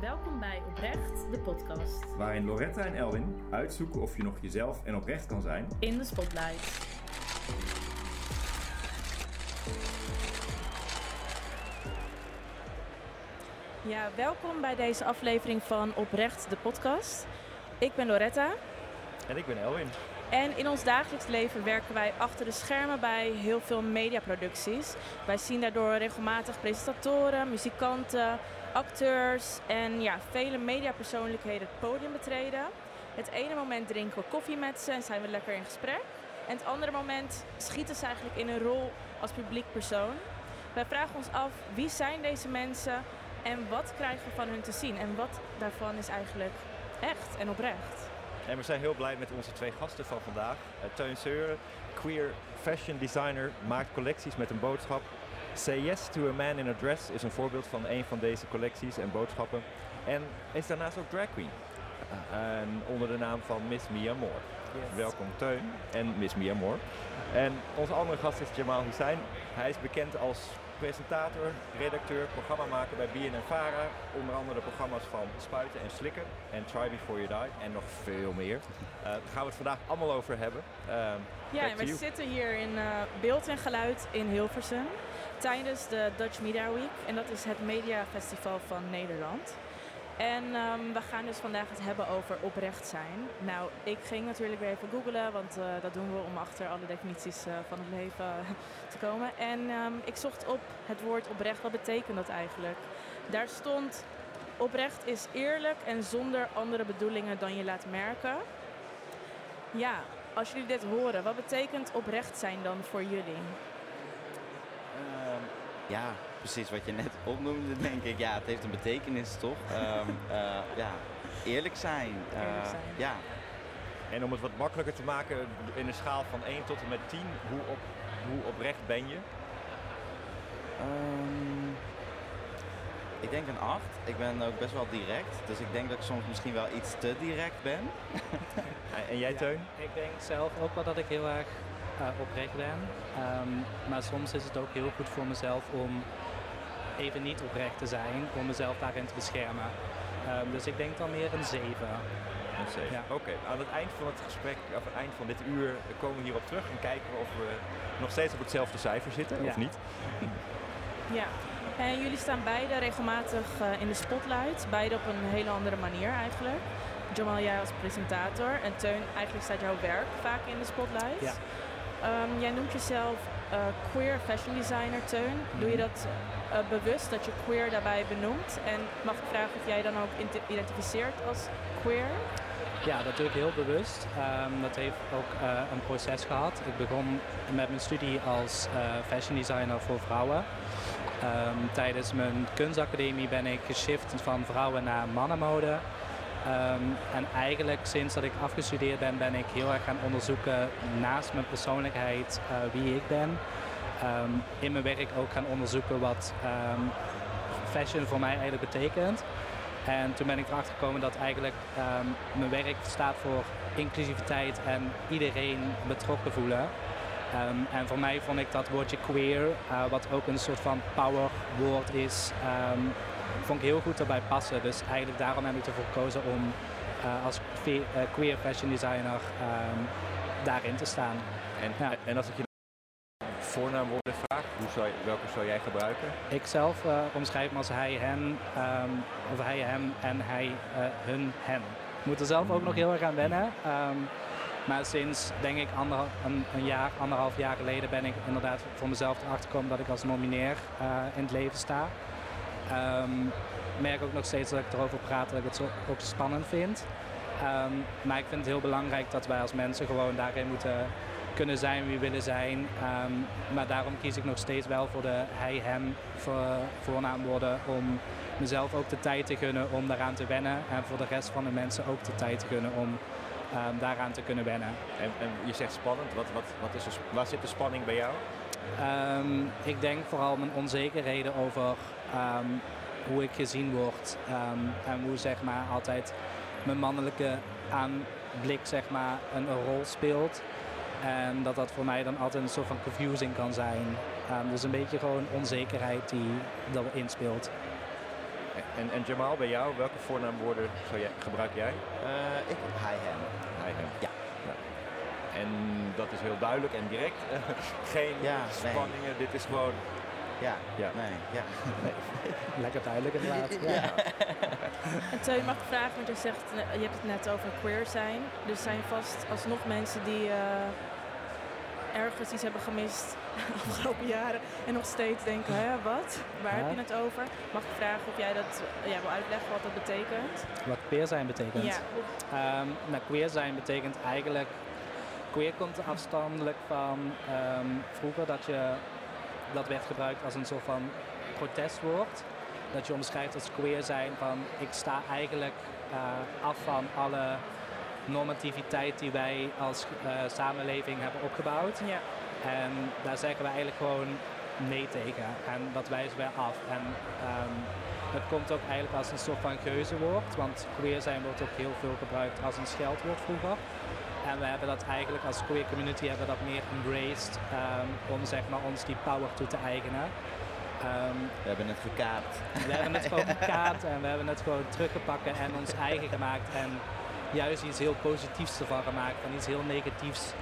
Welkom bij Oprecht, de podcast. Waarin Loretta en Elwin uitzoeken of je nog jezelf en oprecht kan zijn. In de spotlight. Ja, welkom bij deze aflevering van Oprecht, de podcast. Ik ben Loretta. En ik ben Elwin. En in ons dagelijks leven werken wij achter de schermen bij heel veel mediaproducties. Wij zien daardoor regelmatig presentatoren, muzikanten, acteurs en ja, vele mediapersoonlijkheden het podium betreden. Het ene moment drinken we koffie met ze en zijn we lekker in gesprek. En het andere moment schieten ze eigenlijk in een rol als publiek persoon. Wij vragen ons af wie zijn deze mensen en wat krijgen we van hun te zien en wat daarvan is eigenlijk echt en oprecht. En we zijn heel blij met onze twee gasten van vandaag. Uh, Teun Seuren, queer fashion designer, maakt collecties met een boodschap. Say Yes to a Man in a Dress is een voorbeeld van een van deze collecties en boodschappen. En is daarnaast ook drag queen. En onder de naam van Miss Mia Moore. Yes. Welkom Teun en Miss Mia Moore. En onze andere gast is Jamal Hussein. Hij is bekend als presentator, redacteur, programmamaker bij BNN-Vara. Onder andere de programma's van Spuiten en Slikken en Try Before You Die en nog veel meer. Uh, daar gaan we het vandaag allemaal over hebben. Uh, ja, en we zitten hier in uh, beeld en geluid in Hilversum tijdens de Dutch Media Week. En dat is het mediafestival van Nederland. En um, we gaan dus vandaag het hebben over oprecht zijn. Nou, ik ging natuurlijk weer even googlen, want uh, dat doen we om achter alle definities uh, van het leven te komen. En um, ik zocht op het woord oprecht. Wat betekent dat eigenlijk? Daar stond oprecht is eerlijk en zonder andere bedoelingen dan je laat merken. Ja, als jullie dit horen, wat betekent oprecht zijn dan voor jullie? Ja, precies wat je net opnoemde, denk ik. Ja, het heeft een betekenis, toch? um, uh, ja, eerlijk zijn. Uh, Eerlijk zijn. Ja. En om het wat makkelijker te maken, in een schaal van 1 tot en met 10, hoe, op, hoe oprecht ben je? Um, ik denk een 8. Ik ben ook best wel direct. Dus ik denk dat ik soms misschien wel iets te direct ben. en jij, Teun? Ja, ik denk zelf ook wel dat ik heel erg uh, oprecht ben. Um, maar soms is het ook heel goed voor mezelf om even niet oprecht te zijn, om mezelf daarin te beschermen. Um, dus ik denk dan meer een 7. Een 7. Ja. Oké, okay. aan het eind van het gesprek, of aan het eind van dit uur, komen we hierop terug en kijken we of we nog steeds op hetzelfde cijfer zitten ja. of niet. Ja, en jullie staan beide regelmatig uh, in de spotlight, beide op een hele andere manier eigenlijk. Jamal, jij als presentator en Teun, eigenlijk staat jouw werk vaak in de spotlight. Ja. Um, jij noemt jezelf uh, queer fashion designer, Teun. Doe je dat uh, bewust, dat je queer daarbij benoemt? En mag ik vragen of jij dan ook identificeert als queer? Ja, dat doe ik heel bewust. Um, dat heeft ook uh, een proces gehad. Ik begon met mijn studie als fashion designer voor vrouwen. Um, tijdens mijn kunstacademie ben ik geshift van vrouwen naar mannenmode. Um, en eigenlijk sinds dat ik afgestudeerd ben, ben ik heel erg gaan onderzoeken naast mijn persoonlijkheid uh, wie ik ben. Um, in mijn werk ook gaan onderzoeken wat um, fashion voor mij eigenlijk betekent. En toen ben ik erachter gekomen dat eigenlijk mijn werk staat voor inclusiviteit en iedereen betrokken voelen. en voor mij vond ik dat woordje queer, uh, wat ook een soort van powerwoord is, vond ik heel goed erbij passen. Dus eigenlijk daarom heb ik ervoor gekozen om uh, als queer fashion designer um, daarin te staan. En, ja. en als ik je voornaamwoorden vraag, hoe zou welke zou jij gebruiken? Ik zelf uh, omschrijf me als hij, hen, um, of hij, hem en hij, hun, hen. Ik moet er zelf ook nog heel erg aan wennen. Um, maar sinds, denk ik, ander, een, een, jaar, anderhalf jaar geleden ben ik inderdaad voor mezelf erachter gekomen dat ik als nomineer in het leven sta. Um, merk ook nog steeds dat ik erover praat dat ik het ook spannend vind. Um, maar ik vind het heel belangrijk dat wij als mensen gewoon daarin moeten kunnen zijn wie we willen zijn. Um, maar daarom kies ik nog steeds wel voor de hij-hem voor, voornaamwoorden om mezelf ook de tijd te gunnen om daaraan te wennen. En voor de rest van de mensen ook de tijd te gunnen om ehm, daaraan te kunnen wennen. En, je zegt spannend, wat, wat, wat is er, waar zit de spanning bij jou? Ehm, ik denk vooral mijn onzekerheden over ehm, hoe ik gezien word. ehm, en hoe zeg maar altijd mijn mannelijke aanblik zeg maar een, een rol speelt. En dat dat voor mij dan altijd een soort van confusing kan zijn. Ehm, dus een beetje gewoon onzekerheid die erin speelt. En, en Jamal, bij jou, welke voornaamwoorden zou jij, gebruik jij? Eh, ik hij hem. Hij, hem. Ja. En dat is heel duidelijk en direct. Geen Ja, nee. spanningen, dit is gewoon... Ja, Ja. nee, ja. Lekker duidelijk inderdaad. Ja. Ja. En Teun, mag ik vragen, want je zegt, eh, je hebt het net over queer zijn. Dus zijn vast alsnog mensen die eh, ergens iets hebben gemist de afgelopen jaren en nog steeds denken, hè, wat? Waar Ja. heb je het over? Mag ik vragen of jij dat eh, ja, wil uitleggen wat dat betekent? Wat queer zijn betekent. Ja. Ehm, nou, queer zijn betekent eigenlijk. Queer komt afstandelijk van ehm, vroeger dat je dat werd gebruikt als een soort van protestwoord. Dat je omschrijft als queer zijn van ik sta eigenlijk eh, af van alle normativiteit die wij als eh, samenleving hebben opgebouwd. Ja. En daar zeggen we eigenlijk gewoon nee tegen. En dat wijzen wij af. En ehm, het komt ook eigenlijk als een soort van geuzenwoord. Want queer zijn wordt ook heel veel gebruikt als een scheldwoord vroeger. En we hebben dat eigenlijk als queer community hebben we dat meer embraced ehm, om zeg maar ons die power toe te eigenen. Ehm, We hebben het gekaapt. we hebben het gewoon gekaapt en we hebben het gewoon teruggepakt en ons eigen gemaakt. En juist iets heel positiefs ervan gemaakt. Van iets heel negatiefs.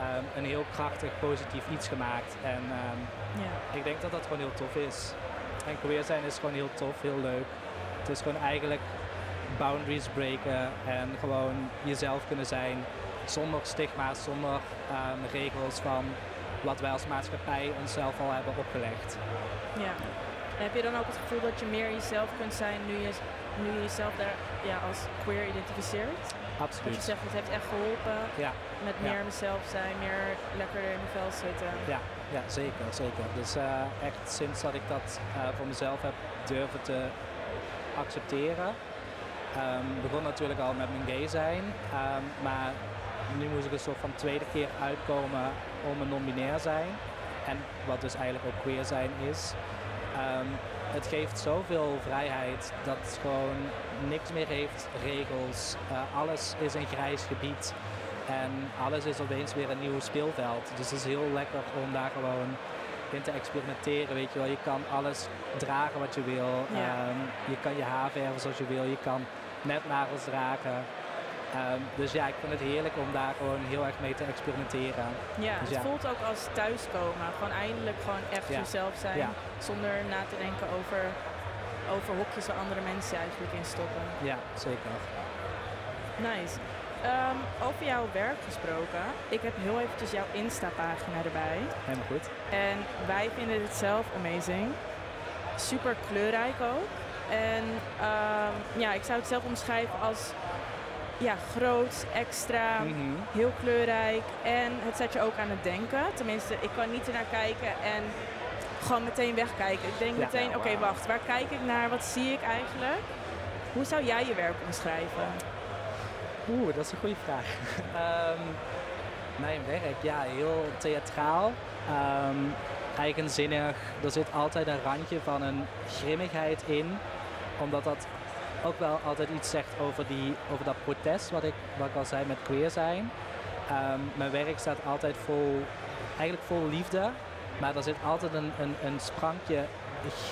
ehm, een heel krachtig positief iets gemaakt. En ehm, ja. ik denk dat dat gewoon heel tof is. En queer zijn is gewoon heel tof, heel leuk. Het is gewoon eigenlijk boundaries breken en gewoon jezelf kunnen zijn. Zonder stigma's, zonder ehm, regels van wat wij als maatschappij onszelf al hebben opgelegd. ja. En heb je dan ook het gevoel dat je meer jezelf kunt zijn nu je, nu je jezelf daar ja, als queer identificeert? Dat je Absoluut. zegt, het heeft echt geholpen Ja, met Ja. meer mezelf zijn, meer lekkerder in mijn vel zitten. ja, ja, zeker, zeker. Dus eh, echt sinds dat ik dat eh, voor mezelf heb durven te accepteren. Ehm, begon natuurlijk al met mijn gay zijn, ehm, maar nu moest ik een soort van tweede keer uitkomen om een non-binair zijn. En wat dus eigenlijk ook queer zijn is. Ehm, het geeft zoveel vrijheid dat het gewoon niks meer heeft, regels. eh, alles is een grijs gebied. En alles is opeens weer een nieuw speelveld. Dus het is heel lekker om daar gewoon in te experimenteren. Weet je wel, je kan alles dragen wat je wil. Ja. Ehm, je kan je haar verven zoals je wil. Je kan netnagels dragen. Ehm, dus ja, ik vind het heerlijk om daar gewoon heel erg mee te experimenteren. Ja, Dus het ja. voelt ook als thuiskomen. Gewoon eindelijk gewoon echt Ja. jezelf zijn. Ja. Zonder na te denken over, over hokjes waar andere mensen eigenlijk in stoppen. Ja, zeker. Nice. Ehm, over jouw werk gesproken. Ik heb heel eventjes jouw Insta-pagina erbij. Helemaal goed. En wij vinden het zelf amazing. Super kleurrijk ook. En ehm, ja, ik zou het zelf omschrijven als ja, groot, extra, Mhm. heel kleurrijk. En het zet je ook aan het denken. Tenminste, ik kan niet ernaar kijken en gewoon meteen wegkijken. Ik denk Ja. meteen, oké, wacht, waar kijk ik naar? Wat zie ik eigenlijk? Hoe zou jij je werk omschrijven? Oeh, dat is een goede vraag. Ehm, mijn werk, ja, heel theatraal. Ehm, eigenzinnig. Er zit altijd een randje van een grimmigheid in. Omdat dat ook wel altijd iets zegt over, die, over dat protest wat ik, wat ik al zei met queer zijn. Ehm, mijn werk staat altijd vol, eigenlijk vol liefde. Maar er zit altijd een, een, een sprankje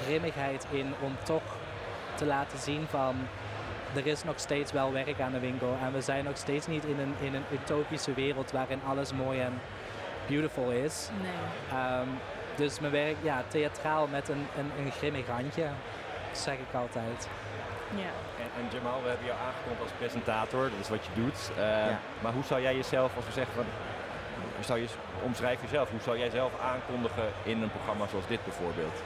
grimmigheid in om toch te laten zien van er is nog steeds wel werk aan de winkel. En we zijn nog steeds niet in een, in een utopische wereld waarin alles mooi en beautiful is. Nee. Ehm, dus mijn werk, ja, theatraal met een, een, een grimmig randje, zeg ik altijd. Ja. En, en Jamal, we hebben jou aangekondigd als presentator, dat is wat je doet. Eh, Ja. Maar hoe zou jij jezelf, als we zeggen van, hoe zou je, omschrijf jezelf, hoe zou jij zelf aankondigen in een programma zoals dit bijvoorbeeld?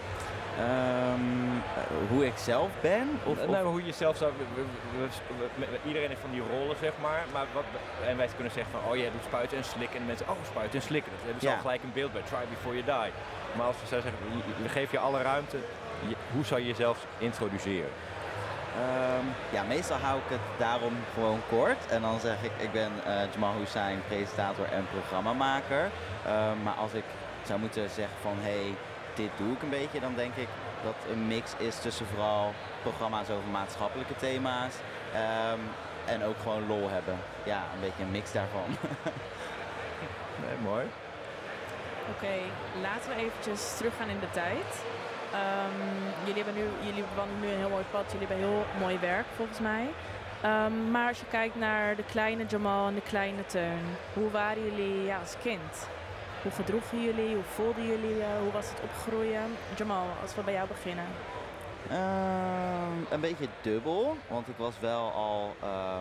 Ehm, eh, hoe ik zelf ben? Of, of- nou, hoe je zelf zou, we- we- we- we- we- iedereen heeft van die rollen zeg maar, maar wat, en wij kunnen zeggen van, oh jij doet spuiten en slikken en mensen, oh spuiten en slikken, dat hebben ze Ja. al gelijk een beeld bij, try before you die. Maar als we zouden zeggen, we- we geven je alle ruimte, je- hoe zou je jezelf introduceren? Ehm, ja, meestal hou ik het daarom gewoon kort. En dan zeg ik, ik ben eh, Jamal Hussein, presentator en programmamaker. Ehm, maar als ik zou moeten zeggen van, hé, hey, dit doe ik een beetje, dan denk ik dat een mix is tussen vooral programma's over maatschappelijke thema's. ehm, en ook gewoon lol hebben. Ja, een beetje een mix daarvan. Nee, mooi. Oké, laten we eventjes teruggaan in de tijd. Ehm, jullie, hebben nu, jullie wandelen nu een heel mooi pad. Jullie hebben heel mooi werk volgens mij. Ehm, maar als je kijkt naar de kleine Jamal en de kleine Teun. Hoe waren jullie ja, als kind? Hoe gedroegen jullie? Hoe voelden jullie je? Hoe was het opgroeien? Jamal, als we bij jou beginnen. Ehm, een beetje dubbel, want ik was wel al eh,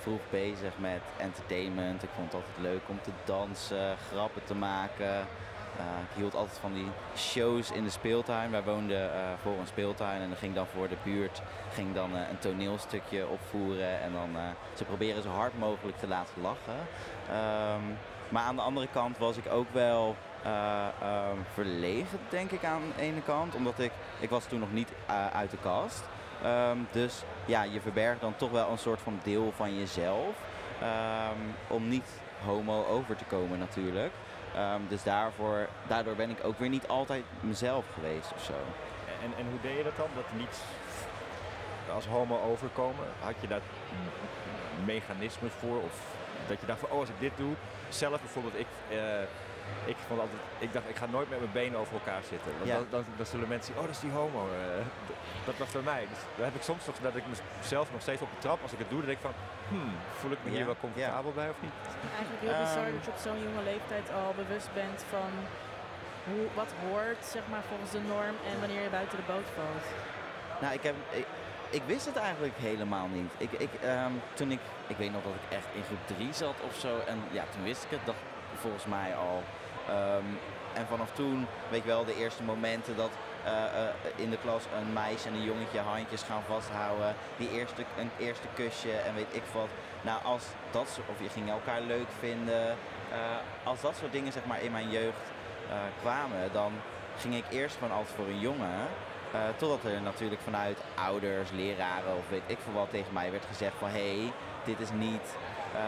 vroeg bezig met entertainment. Ik vond het altijd leuk om te dansen, grappen te maken. Eh, ik hield altijd van die shows in de speeltuin. Wij woonden eh, voor een speeltuin en dan ging dan voor de buurt ging dan, eh, een toneelstukje opvoeren. En dan ze proberen zo hard mogelijk te laten lachen. Ehm, maar aan de andere kant was ik ook wel eh, ehm, verlegen, denk ik, aan de ene kant. Omdat ik, ik was toen nog niet uit de kast. Ehm, dus ja, je verbergt dan toch wel een soort van deel van jezelf. om niet homo over te komen natuurlijk. Ehm, dus daarvoor, daardoor ben ik ook weer niet altijd mezelf geweest of zo. En, en hoe deed je dat dan? Dat niet als homo overkomen? Had je daar mechanismes voor? Of dat je dacht van, oh als ik dit doe, zelf bijvoorbeeld, ik, eh, ik vond altijd, ik dacht ik ga nooit met mijn benen over elkaar zitten. Ja. dan, dan, dan zullen mensen zien, oh dat is die homo. eh. Dat was bij mij. Dus daar heb ik soms nog dat ik mezelf nog steeds op de trap, als ik het doe, dan denk ik van, hmm, voel ik me hier wel comfortabel bij of niet? Eigenlijk heel bizar Ehm. dat je op zo'n jonge leeftijd al bewust bent van hoe, wat hoort zeg maar, volgens de norm en wanneer je buiten de boot valt. Nou, ik, heb, ik, ik wist het eigenlijk helemaal niet. Ik, ik, ehm, toen ik, ik weet nog dat ik echt in groep 3 zat of zo. En ja, toen wist ik het dacht, volgens mij al. Ehm, en vanaf toen, weet ik wel, de eerste momenten dat in de klas een meisje en een jongetje handjes gaan vasthouden. Die eerste, een eerste kusje en weet ik wat. Nou, als dat of je ging elkaar leuk vinden. eh, als dat soort dingen zeg maar in mijn jeugd eh, kwamen, dan ging ik eerst gewoon altijd voor een jongen. Eh, totdat er natuurlijk vanuit ouders, leraren of weet ik veel wat tegen mij werd gezegd van hé, hey, dit is niet eh,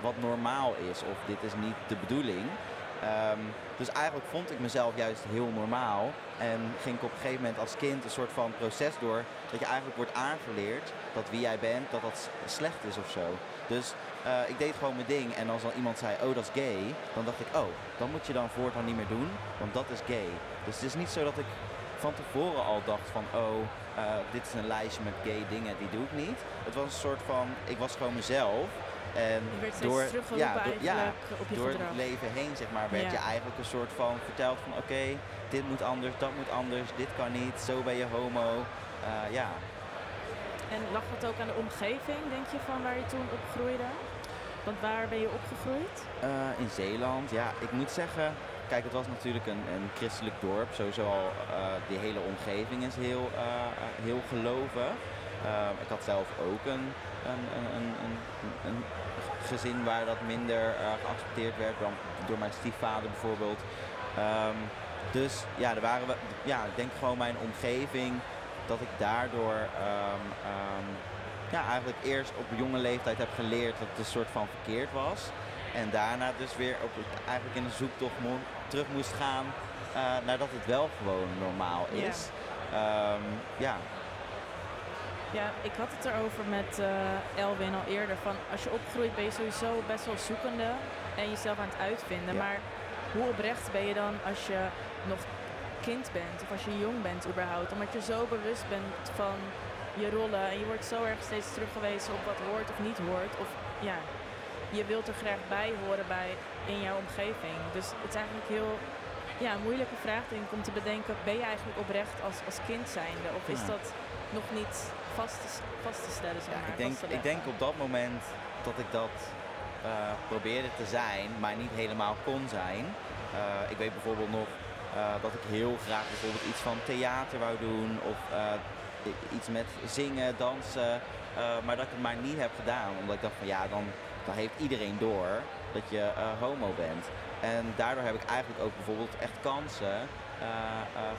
wat normaal is of dit is niet de bedoeling. Ehm, dus eigenlijk vond ik mezelf juist heel normaal en ging ik op een gegeven moment als kind een soort van proces door dat je eigenlijk wordt aangeleerd dat wie jij bent, dat dat slecht is of zo. Dus eh, ik deed gewoon mijn ding en als dan iemand zei, oh dat is gay, dan dacht ik, oh, dan moet je dan voortaan niet meer doen, want dat is gay. Dus het is niet zo dat ik van tevoren al dacht van, oh, eh, dit is een lijstje met gay dingen, die doe ik niet. Het was een soort van, ik was gewoon mezelf. En Je werd steeds door, ja, door, ja, eigenlijk op je door het leven heen, zeg maar, werd Ja. je eigenlijk een soort van verteld van, oké, dit moet anders, dat moet anders, dit kan niet, zo ben je homo. Eh, ja, En lag het ook aan de omgeving, denk je, van waar je toen opgroeide? Want waar ben je opgegroeid? Eh, in Zeeland, ja, ik moet zeggen, kijk, het was natuurlijk een, een christelijk dorp. Sowieso al, eh, die hele omgeving is heel, heel gelovig. Eh, ik had zelf ook een, een, een, een, gezin waar dat minder eh, geaccepteerd werd, dan door mijn stiefvader bijvoorbeeld. Ehm, dus ja, er waren we, ja, ik denk gewoon mijn omgeving dat ik daardoor ehm, ehm, ja, eigenlijk eerst op jonge leeftijd heb geleerd dat het een soort van verkeerd was. En daarna dus weer op, eigenlijk in een zoektocht mo- terug moest gaan eh, naar dat het wel gewoon normaal is. Ehm, ja, Ja, ik had het erover met eh, Elwin al eerder. Van als je opgroeit ben je sowieso best wel zoekende en jezelf aan het uitvinden. Ja. Maar hoe oprecht ben je dan als je nog kind bent of als je jong bent überhaupt? Omdat je zo bewust bent van je rollen en je wordt zo erg steeds teruggewezen op wat hoort of niet hoort. Of ja, je wilt er graag bij horen bij in jouw omgeving. Dus het is eigenlijk heel ja, een moeilijke vraag denk ik om te bedenken. Ben je eigenlijk oprecht als, als kind zijnde? Of is dat nog niet vast te, vast te stellen? Zeg Ja, maar, ik, denk, ik denk op dat moment dat ik dat eh, probeerde te zijn, maar niet helemaal kon zijn. Eh, ik weet bijvoorbeeld nog eh, dat ik heel graag bijvoorbeeld iets van theater wou doen of iets met zingen, dansen, maar dat ik het maar niet heb gedaan. Omdat ik dacht van ja, dan, dan heeft iedereen door dat je homo bent. En daardoor heb ik eigenlijk ook bijvoorbeeld echt kansen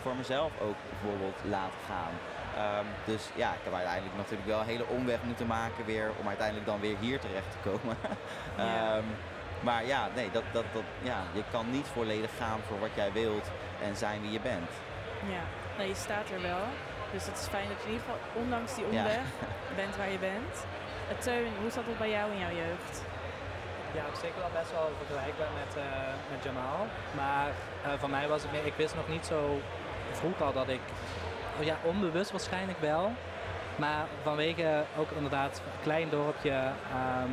voor mezelf ook bijvoorbeeld laten gaan. Ehm, dus ja, ik heb uiteindelijk natuurlijk wel een hele omweg moeten maken weer om uiteindelijk dan weer hier terecht te komen. Ja. Ehm, maar ja, nee, dat, dat, dat, ja, je kan niet volledig gaan voor wat jij wilt en zijn wie je bent. Ja, nou, je staat er wel. Dus het is fijn dat je in ieder geval, ondanks die Ja. omweg, bent waar je bent. Uh, Teun, hoe zat het bij jou in jouw jeugd? Ja, op zich wel best wel vergelijkbaar met, eh, met Jamal. Maar eh, voor mij was het meer, ik wist nog niet zo vroeg al dat ik, ja, onbewust waarschijnlijk wel. Maar vanwege ook inderdaad een klein dorpje, ehm,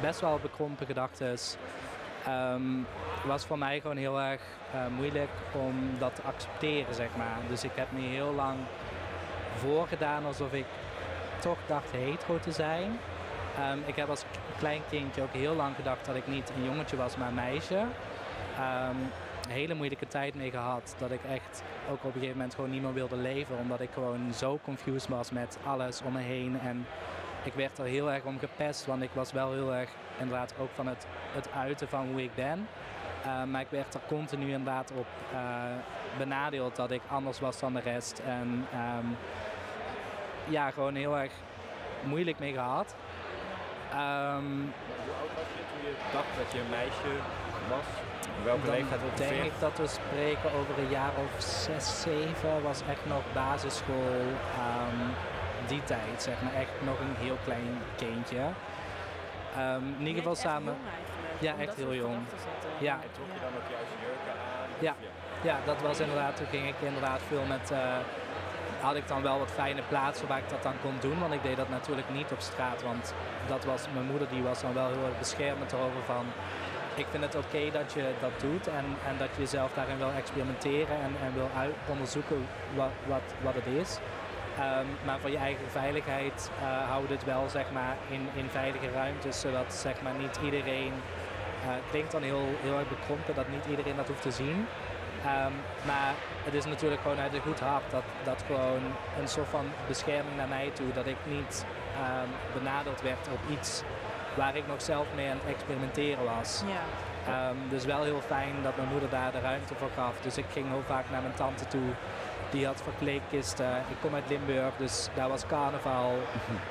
best wel bekrompen gedachtes, ehm, was voor mij gewoon heel erg eh, moeilijk om dat te accepteren, zeg maar. Dus ik heb me heel lang voorgedaan alsof ik toch dacht hetero te zijn. Ehm, ik heb als klein kindje ook heel lang gedacht dat ik niet een jongetje was, maar een meisje. Een hele moeilijke tijd mee gehad. Dat ik echt ook op een gegeven moment gewoon niet meer wilde leven. Omdat ik gewoon zo confused was met alles om me heen. En ik werd er heel erg om gepest. Want ik was wel heel erg inderdaad ook van het, het uiten van hoe ik ben. Ehm, maar ik werd er continu inderdaad op eh, benadeeld dat ik anders was dan de rest. En ehm, ja, gewoon heel erg moeilijk mee gehad. Ehm, Hoe oud was je toen je dacht dat je een meisje was? Welke dan leeftijd denk ik dat we spreken over een jaar of zes, zeven. Was echt nog basisschool. ehm, die tijd, zeg maar. Echt nog een heel klein kindje. Ehm, in ieder geval samen. Ja, echt heel jong. Ja. En trok je dan ook juist jurken aan? Ja, dat was inderdaad, toen ging ik inderdaad veel met, eh, had ik dan wel wat fijne plaatsen waar ik dat dan kon doen, want ik deed dat natuurlijk niet op straat, want dat was, mijn moeder die was dan wel heel erg beschermend erover van, ik vind het oké dat je dat doet en, en dat je jezelf daarin wil experimenteren en, en wil onderzoeken wat, wat, wat het is. Ehm, maar voor je eigen veiligheid eh hou dit wel zeg maar, in, in veilige ruimtes, zodat zeg maar, niet iedereen, eh klinkt dan heel, heel erg bekrompen, dat niet iedereen dat hoeft te zien. Ehm, maar het is natuurlijk gewoon uit een goed hart dat, dat gewoon een soort van bescherming naar mij toe. Dat ik niet ehm, benaderd werd op iets waar ik nog zelf mee aan het experimenteren was. Ja. Ehm, dus wel heel fijn dat mijn moeder daar de ruimte voor gaf. Dus ik ging heel vaak naar mijn tante toe. Die had verkleedkisten. Ik kom uit Limburg, dus daar was carnaval.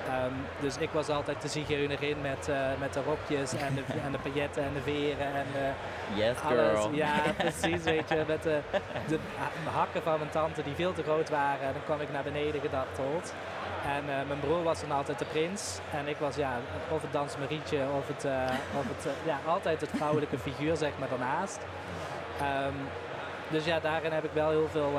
Ehm, dus ik was altijd de zigeunerin met, eh, met de rokjes en de, en de pailletten en de veren en de, Yes alles. girl. Ja, precies, weet je. Met de, de ha- hakken van mijn tante die veel te groot waren. En dan kwam ik naar beneden gedarteld. En eh, mijn broer was dan altijd de prins. En ik was ja, of het Dans Marietje of het, eh, of het eh, ja, altijd het vrouwelijke figuur zeg maar daarnaast. Ehm, dus ja, daarin heb ik wel heel veel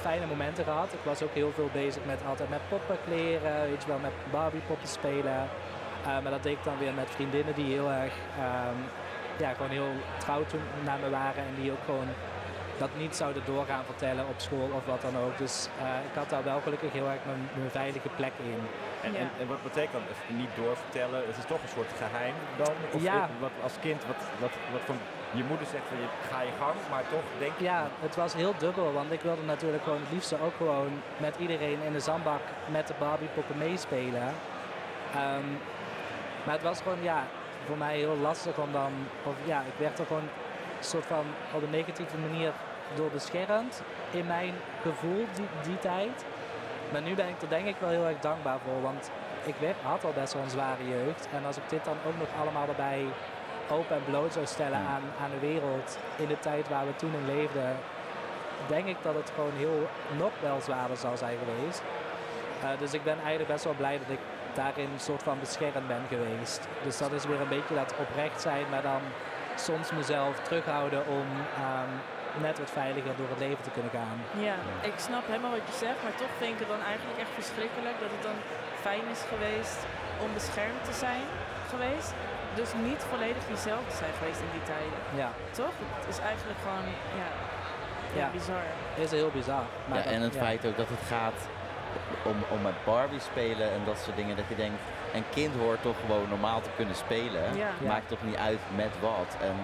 fijne momenten gehad. Ik was ook heel veel bezig met altijd met poppen kleren, weet je wel, met Barbie poppen spelen. Maar dat deed ik dan weer met vriendinnen die heel erg ehm, ja, gewoon heel trouw naar me waren en die ook gewoon dat niet zouden doorgaan vertellen op school of wat dan ook. Dus eh, ik had daar wel gelukkig heel erg mijn, mijn veilige plek in. En, Ja. en, en wat betekent dan Even niet doorvertellen? Het is toch een soort geheim dan? Of Ja. wat, als kind, wat, wat, wat van je moeder zegt van je ga je gang, maar toch denk je... Ja, het was heel dubbel, want ik wilde natuurlijk gewoon het liefste ook gewoon met iedereen in de zandbak met de Barbiepoppen meespelen. Ehm, maar het was gewoon, ja, voor mij heel lastig om dan, of ja, ik werd er gewoon soort van op een negatieve manier door beschermd in mijn gevoel die, die tijd. Maar nu ben ik er denk ik wel heel erg dankbaar voor, want ik had al best wel een zware jeugd. En als ik dit dan ook nog allemaal erbij open en bloot zou stellen Ja. aan, aan de wereld in de tijd waar we toen in leefden, denk ik dat het gewoon heel nog wel zwaarder zou zijn geweest. Eh, dus ik ben eigenlijk best wel blij dat ik daarin een soort van beschermd ben geweest. Dus dat is weer een beetje dat oprecht zijn, maar dan soms mezelf terughouden om ehm, net wat veiliger door het leven te kunnen gaan. Ja, ik snap helemaal wat je zegt, maar toch vind ik het dan eigenlijk echt verschrikkelijk dat het dan fijn is geweest om beschermd te zijn geweest. Dus niet volledig jezelf te zijn geweest in die tijden. Ja, Toch? Het is eigenlijk gewoon, ja, ja, Ja. bizar. is heel bizar. Maar Ja, dat- en het ja. feit ook dat het gaat om, om met Barbie spelen en dat soort dingen. Dat je denkt, een kind hoort toch gewoon normaal te kunnen spelen. Ja. Ja. Maakt toch niet uit met wat. En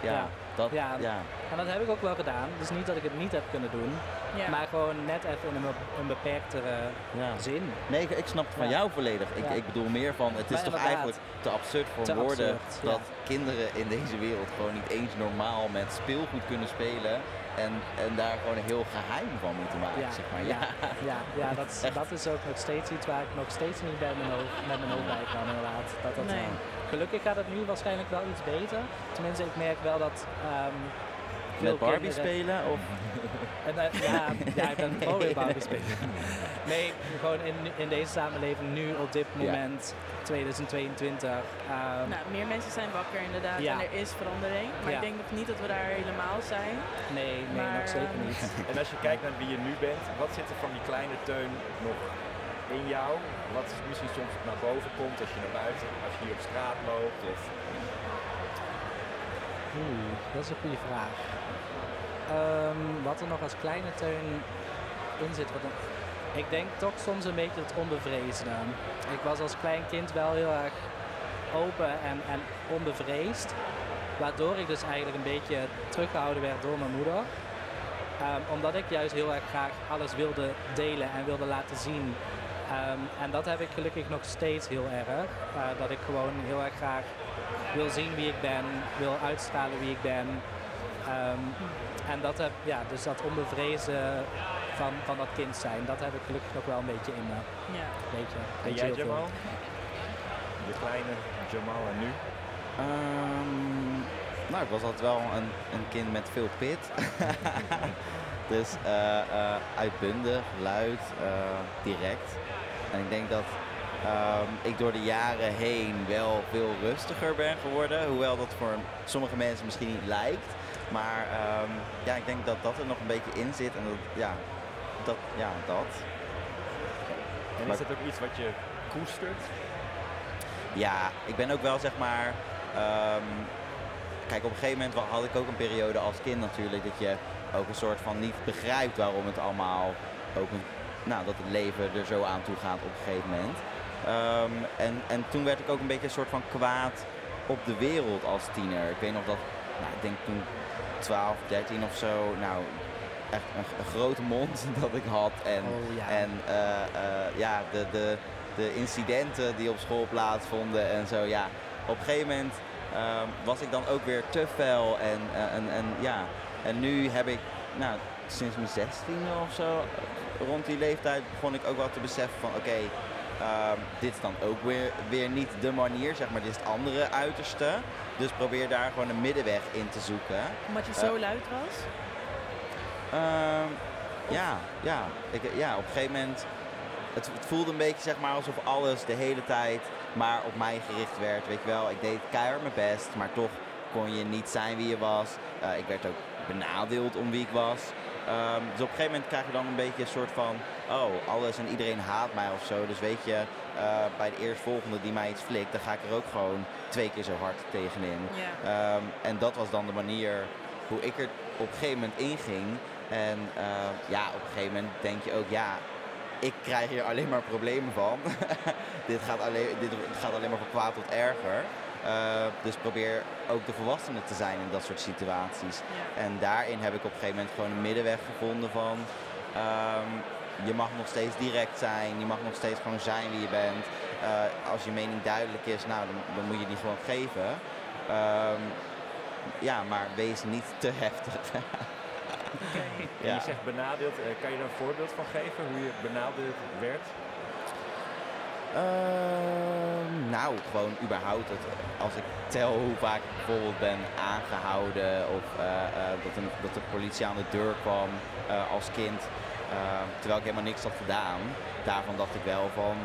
ja, Ja. dat, Ja. ja. En dat heb ik ook wel gedaan. Dus niet dat ik het niet heb kunnen doen, Ja. maar gewoon net even in een, be- een beperktere ja. zin. Nee, ik, ik snap het van Ja. jou volledig. Ik, Ja. ik bedoel meer van, het is Maar toch eigenlijk te absurd voor Te woorden absurd, ja. dat kinderen in deze wereld gewoon niet eens normaal met speelgoed kunnen spelen. En, en daar gewoon een heel geheim van moeten maken, Ja, zeg maar. ja, ja, ja dat, is, dat is ook nog steeds iets waar ik nog steeds niet bij mijn hoofd, met mijn hoofd bij kan inderdaad. Dat, dat, Nee. Gelukkig gaat het nu waarschijnlijk wel iets beter. Tenminste, ik merk wel dat ehm, veel Met Barbie kinderen- spelen of... En, eh, ja, ja, ik ben pro in Barbie spelen. Nee, gewoon in, in deze samenleving nu op dit moment, 2022. ehm, Nou, meer mensen zijn wakker inderdaad Ja. en er is verandering. Maar Ja. ik denk nog niet dat we daar helemaal zijn. nee, nee, maar, nog zeker niet. En als je kijkt naar wie je nu bent, wat zit er van die kleine teun nog in jou? Wat misschien soms naar boven komt als je naar buiten, als je hier op straat loopt? Of... Oeh, dat is een goede vraag. Ehm, wat er nog als kleine teun in zit. Ik denk toch soms een beetje het onbevreesde. Ik was als klein kind wel heel erg open en, en onbevreesd. Waardoor ik dus eigenlijk een beetje teruggehouden werd door mijn moeder. Ehm, omdat ik juist heel erg graag alles wilde delen en wilde laten zien. Ehm, en dat heb ik gelukkig nog steeds heel erg. Eh, dat ik gewoon heel erg graag wil zien wie ik ben, wil uitstralen wie ik ben. En dat heb, ja, dus dat onbevrezen van, van dat kind zijn, dat heb ik gelukkig nog wel een beetje in me. Ja. Beetje, En jij. Jamal? De kleine Jamal en nu? Ehm, nou, ik was altijd wel een, een kind met veel pit. dus eh, eh, uitbundig, luid, eh, direct. En ik denk dat ehm, ik door de jaren heen wel veel rustiger ben geworden. Hoewel dat voor sommige mensen misschien niet lijkt. Maar ehm, ja, ik denk dat dat er nog een beetje in zit. En dat, ja, dat, ja, dat. En is dat ook iets wat je koestert? Ja, ik ben ook wel zeg maar. ehm, kijk, op een gegeven moment had ik ook een periode als kind natuurlijk dat je ook een soort van niet begrijpt waarom het allemaal ook een, nou, dat het leven er zo aan toe gaat op een gegeven moment. Ehm, en, en toen werd ik ook een beetje een soort van kwaad op de wereld als tiener. Ik weet nog dat, nou, ik denk toen 12, 13 of zo, nou echt een, een grote mond dat ik had. En Oh ja. en eh, eh, ja, de, de, de incidenten die op school plaatsvonden en zo, ja. Op een gegeven moment ehm, was ik dan ook weer te fel en, eh, en, en ja. En nu heb ik, nou, sinds mijn 16 of zo, rond die leeftijd begon ik ook wel te beseffen van, oké, ehm, dit is dan ook weer, weer niet de manier, zeg maar, dit is het andere uiterste. Dus probeer daar gewoon een middenweg in te zoeken. Omdat je Eh, zo luid was. Ehm, ja, ja. Ik, ja, op een gegeven moment. Het, het voelde een beetje zeg maar alsof alles de hele tijd maar op mij gericht werd. Weet je wel, ik deed keihard mijn best, maar toch kon je niet zijn wie je was. Eh, ik werd ook benadeeld om wie ik was. Ehm, dus op een gegeven moment krijg je dan een beetje een soort van, oh, alles en iedereen haat mij of zo. Dus weet je, eh, bij de eerstvolgende die mij iets flikt, dan ga ik er ook gewoon twee keer zo hard tegenin. Ehm, en dat was dan de manier hoe ik er op een gegeven moment inging. En ehm, ja, op een gegeven moment denk je ook, ja, ik krijg hier alleen maar problemen van. dit, gaat alleen, dit gaat alleen maar van kwaad tot erger. Eh, dus probeer ook de volwassene te zijn in dat soort situaties. Ja. En daarin heb ik op een gegeven moment gewoon een middenweg gevonden van... ehm, je mag nog steeds direct zijn, je mag nog steeds gewoon zijn wie je bent. Eh, als je mening duidelijk is, nou, dan, dan moet je die gewoon geven. Ehm, ja, maar wees niet te heftig. Ja. je zegt benadeeld, eh, kan je daar een voorbeeld van geven hoe je benadeeld werd? Ehm, nou, gewoon überhaupt. Het, als ik tel hoe vaak ik bijvoorbeeld ben aangehouden of eh, dat, een, dat de politie aan de deur kwam als kind, terwijl ik helemaal niks had gedaan. Daarvan dacht ik wel van,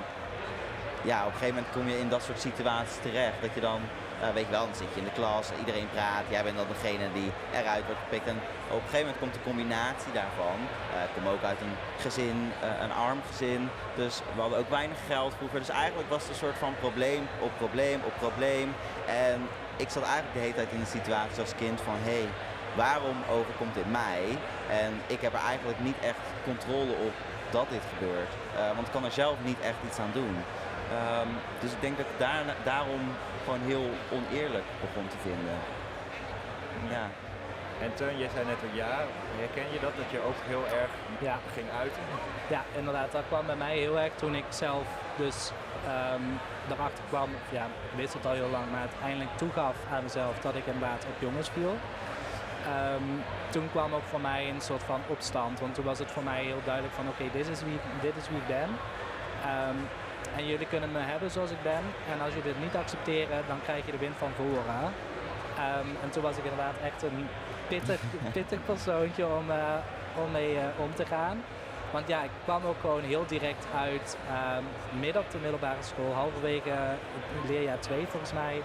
ja, op een gegeven moment kom je in dat soort situaties terecht. Dat je dan, eh, weet je wel, dan zit je in de klas, iedereen praat, jij bent dan degene die eruit wordt gepikt. En op een gegeven moment komt de combinatie daarvan. Eh, ik kom ook uit een gezin, eh, een arm gezin, dus we hadden ook weinig geld vroeger. Dus eigenlijk was het een soort van probleem op probleem op probleem. En ik zat eigenlijk de hele tijd in een situatie als kind van, hé, hey, waarom overkomt dit mij? En ik heb er eigenlijk niet echt controle op dat dit gebeurt. Eh, want ik kan er zelf niet echt iets aan doen. Ehm, dus ik denk dat ik daar, daarom gewoon heel oneerlijk begon te vinden. Ja. En Teun, jij zei net een ja. Herken je dat, dat je ook heel erg Ja. ging uiten? Ja, inderdaad. Dat kwam bij mij heel erg toen ik zelf dus ehm erachter kwam, ja, ik wist het al heel lang, maar uiteindelijk toegaf aan mezelf dat ik inderdaad op jongens viel. Ehm, toen kwam ook voor mij een soort van opstand. Want toen was het voor mij heel duidelijk van oké, dit, is wie, dit is wie ik ben. Ehm, en jullie kunnen me hebben zoals ik ben. En als jullie dit niet accepteren, dan krijg je de wind van voren. Ehm, en toen was ik inderdaad echt een pittig, pittig persoontje om, uh, om mee uh, om te gaan. Want ja, ik kwam ook gewoon heel direct uit um, midden op de middelbare school, halverwege leerjaar 2 volgens mij.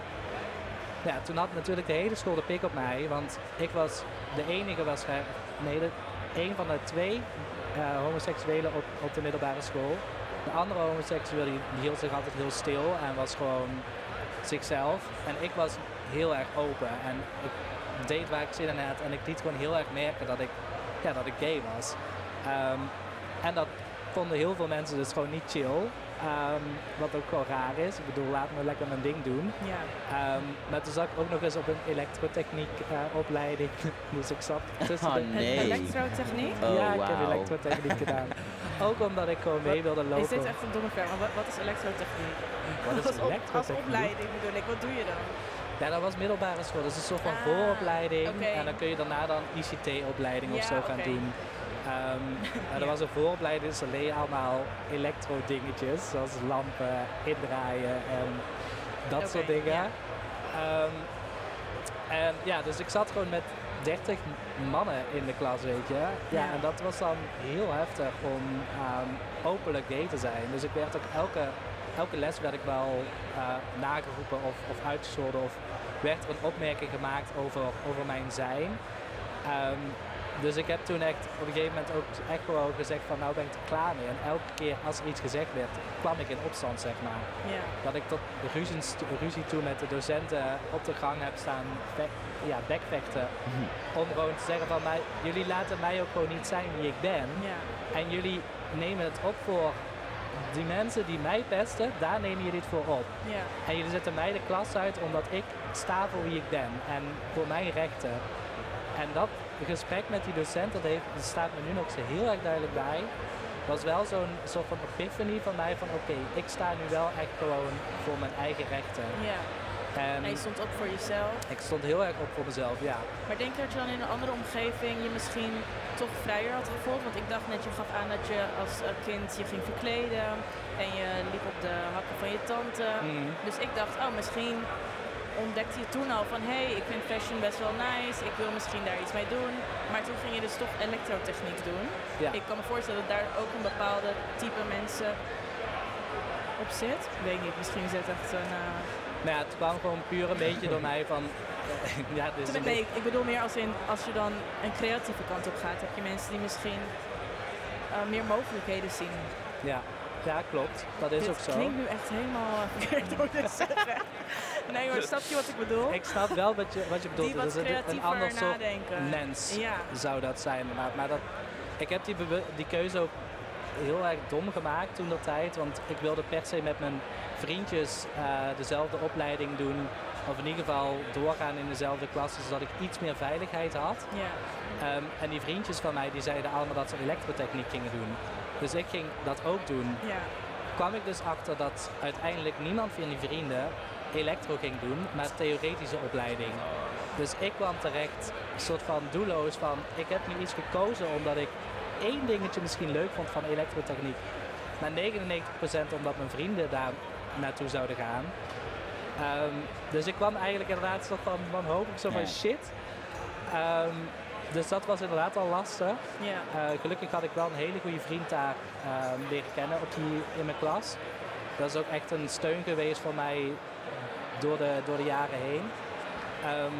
Ja, toen had natuurlijk de hele school de pik op mij, want ik was de enige waarschijnlijk, nee, een van de twee uh, homoseksuelen op, op de middelbare school. De andere homoseksueel hield zich altijd heel stil en was gewoon zichzelf. En ik was heel erg open en ik deed waar ik zin in had en ik liet gewoon heel erg merken dat ik, ja, dat ik gay was. Um, en dat vonden heel veel mensen dus gewoon niet chill. Um, wat ook gewoon raar is. Ik bedoel, laat me lekker mijn ding doen. Ja. Um, maar toen zat ik ook nog eens op een elektrotechniek uh, opleiding. dus ik zat tussen oh, de... nee. Elektrotechniek? Oh, ja, ik wow. heb elektrotechniek gedaan. Ook omdat ik gewoon mee wilde lopen. Is dit echt een domme vraag? Wat, wat is elektrotechniek? Wat is als, op, als elektrotechniek? opleiding bedoel ik. Wat doe je dan? Ja, dat was middelbare school. Dat is een soort van Ah, vooropleiding. En dan kun je daarna dan ICT-opleiding of zo gaan doen. Ehm en er was een vooropleiding, dus je allemaal elektro-dingetjes. Zoals lampen, indraaien en dat soort dingen. ja. Ehm, en ja, dus ik zat gewoon met 30 mannen in de klas, weet je. Ja, Ja. en dat was dan heel heftig om ehm, openlijk gay te zijn. Dus ik werd ook elke, elke les werd ik wel eh, nageroepen of, of uitgescholden of werd er een opmerking gemaakt over, over mijn zijn. Ehm, dus ik heb toen echt op een gegeven moment ook echt gewoon gezegd van nou ben ik er klaar mee. En elke keer als er iets gezegd werd, kwam ik in opstand zeg maar. Ja. Dat ik tot ruzie, ruzie toe met de docenten op de gang heb staan ja, bekvechten. Om gewoon te zeggen van mij, jullie laten mij ook gewoon niet zijn wie ik ben. Ja. En jullie nemen het op voor die mensen die mij pesten, daar nemen jullie het voor op. Ja. En jullie zetten mij de klas uit omdat ik sta voor wie ik ben en voor mijn rechten. En dat gesprek met die docent, dat, heeft, dat staat me nu nog zo heel erg duidelijk bij. Was wel zo'n soort van epiphany van mij van oké, ik sta nu wel echt gewoon voor mijn eigen rechten. ja. En En je stond op voor jezelf. ik stond heel erg op voor mezelf, ja. Maar denk je dat je dan in een andere omgeving je misschien toch vrijer had gevoeld? Want ik dacht net, je gaf aan dat je als eh, kind je ging verkleden en je liep op de hakken van je tante. Mhm. Dus ik dacht, oh, misschien ontdekte je toen al van hé, hey, ik vind fashion best wel nice, ik wil misschien daar iets mee doen. Maar toen ging je dus toch elektrotechniek doen. Ja. Ik kan me voorstellen dat daar ook een bepaalde type mensen op zit. Ik weet niet, misschien zit echt een. eh, Maar ja, het kwam gewoon puur een beetje door mij van... ja, Nee, ik bedoel meer als in als je dan een creatieve kant op gaat, heb je mensen die misschien eh, meer mogelijkheden zien. Ja, ja, klopt. Dat is Dit ook zo. klinkt nu echt helemaal eh, verkeerd te zeggen. Nee hoor, snap je wat ik bedoel? Ik snap wel wat je, wat je bedoelt. die wat Dus een ander soort nadenken. mens Ja, zou dat zijn. inderdaad. Maar dat, ik heb die, die keuze ook heel erg dom gemaakt toen dat tijd. Want ik wilde per se met mijn vriendjes eh, dezelfde opleiding doen. Of in ieder geval doorgaan in dezelfde klasse, zodat ik iets meer veiligheid had. ja, Ehm, en die vriendjes van mij die zeiden allemaal dat ze elektrotechniek gingen doen. Dus ik ging dat ook doen. ja. kwam ik dus achter dat uiteindelijk niemand van die vrienden elektro ging doen, maar theoretische opleiding. Dus ik kwam terecht, een soort van doelloos van, ik heb nu iets gekozen omdat ik één dingetje misschien leuk vond van elektrotechniek, maar 99% omdat mijn vrienden daar naartoe zouden gaan. Ehm, dus ik kwam eigenlijk inderdaad een soort van wanhopig, zo van Ja. shit. Ehm, dus dat was inderdaad al lastig. ja. Eh, gelukkig had ik wel een hele goede vriend daar ehm, leren kennen op die, in mijn klas. Dat is ook echt een steun geweest voor mij door de, door de jaren heen. Ehm,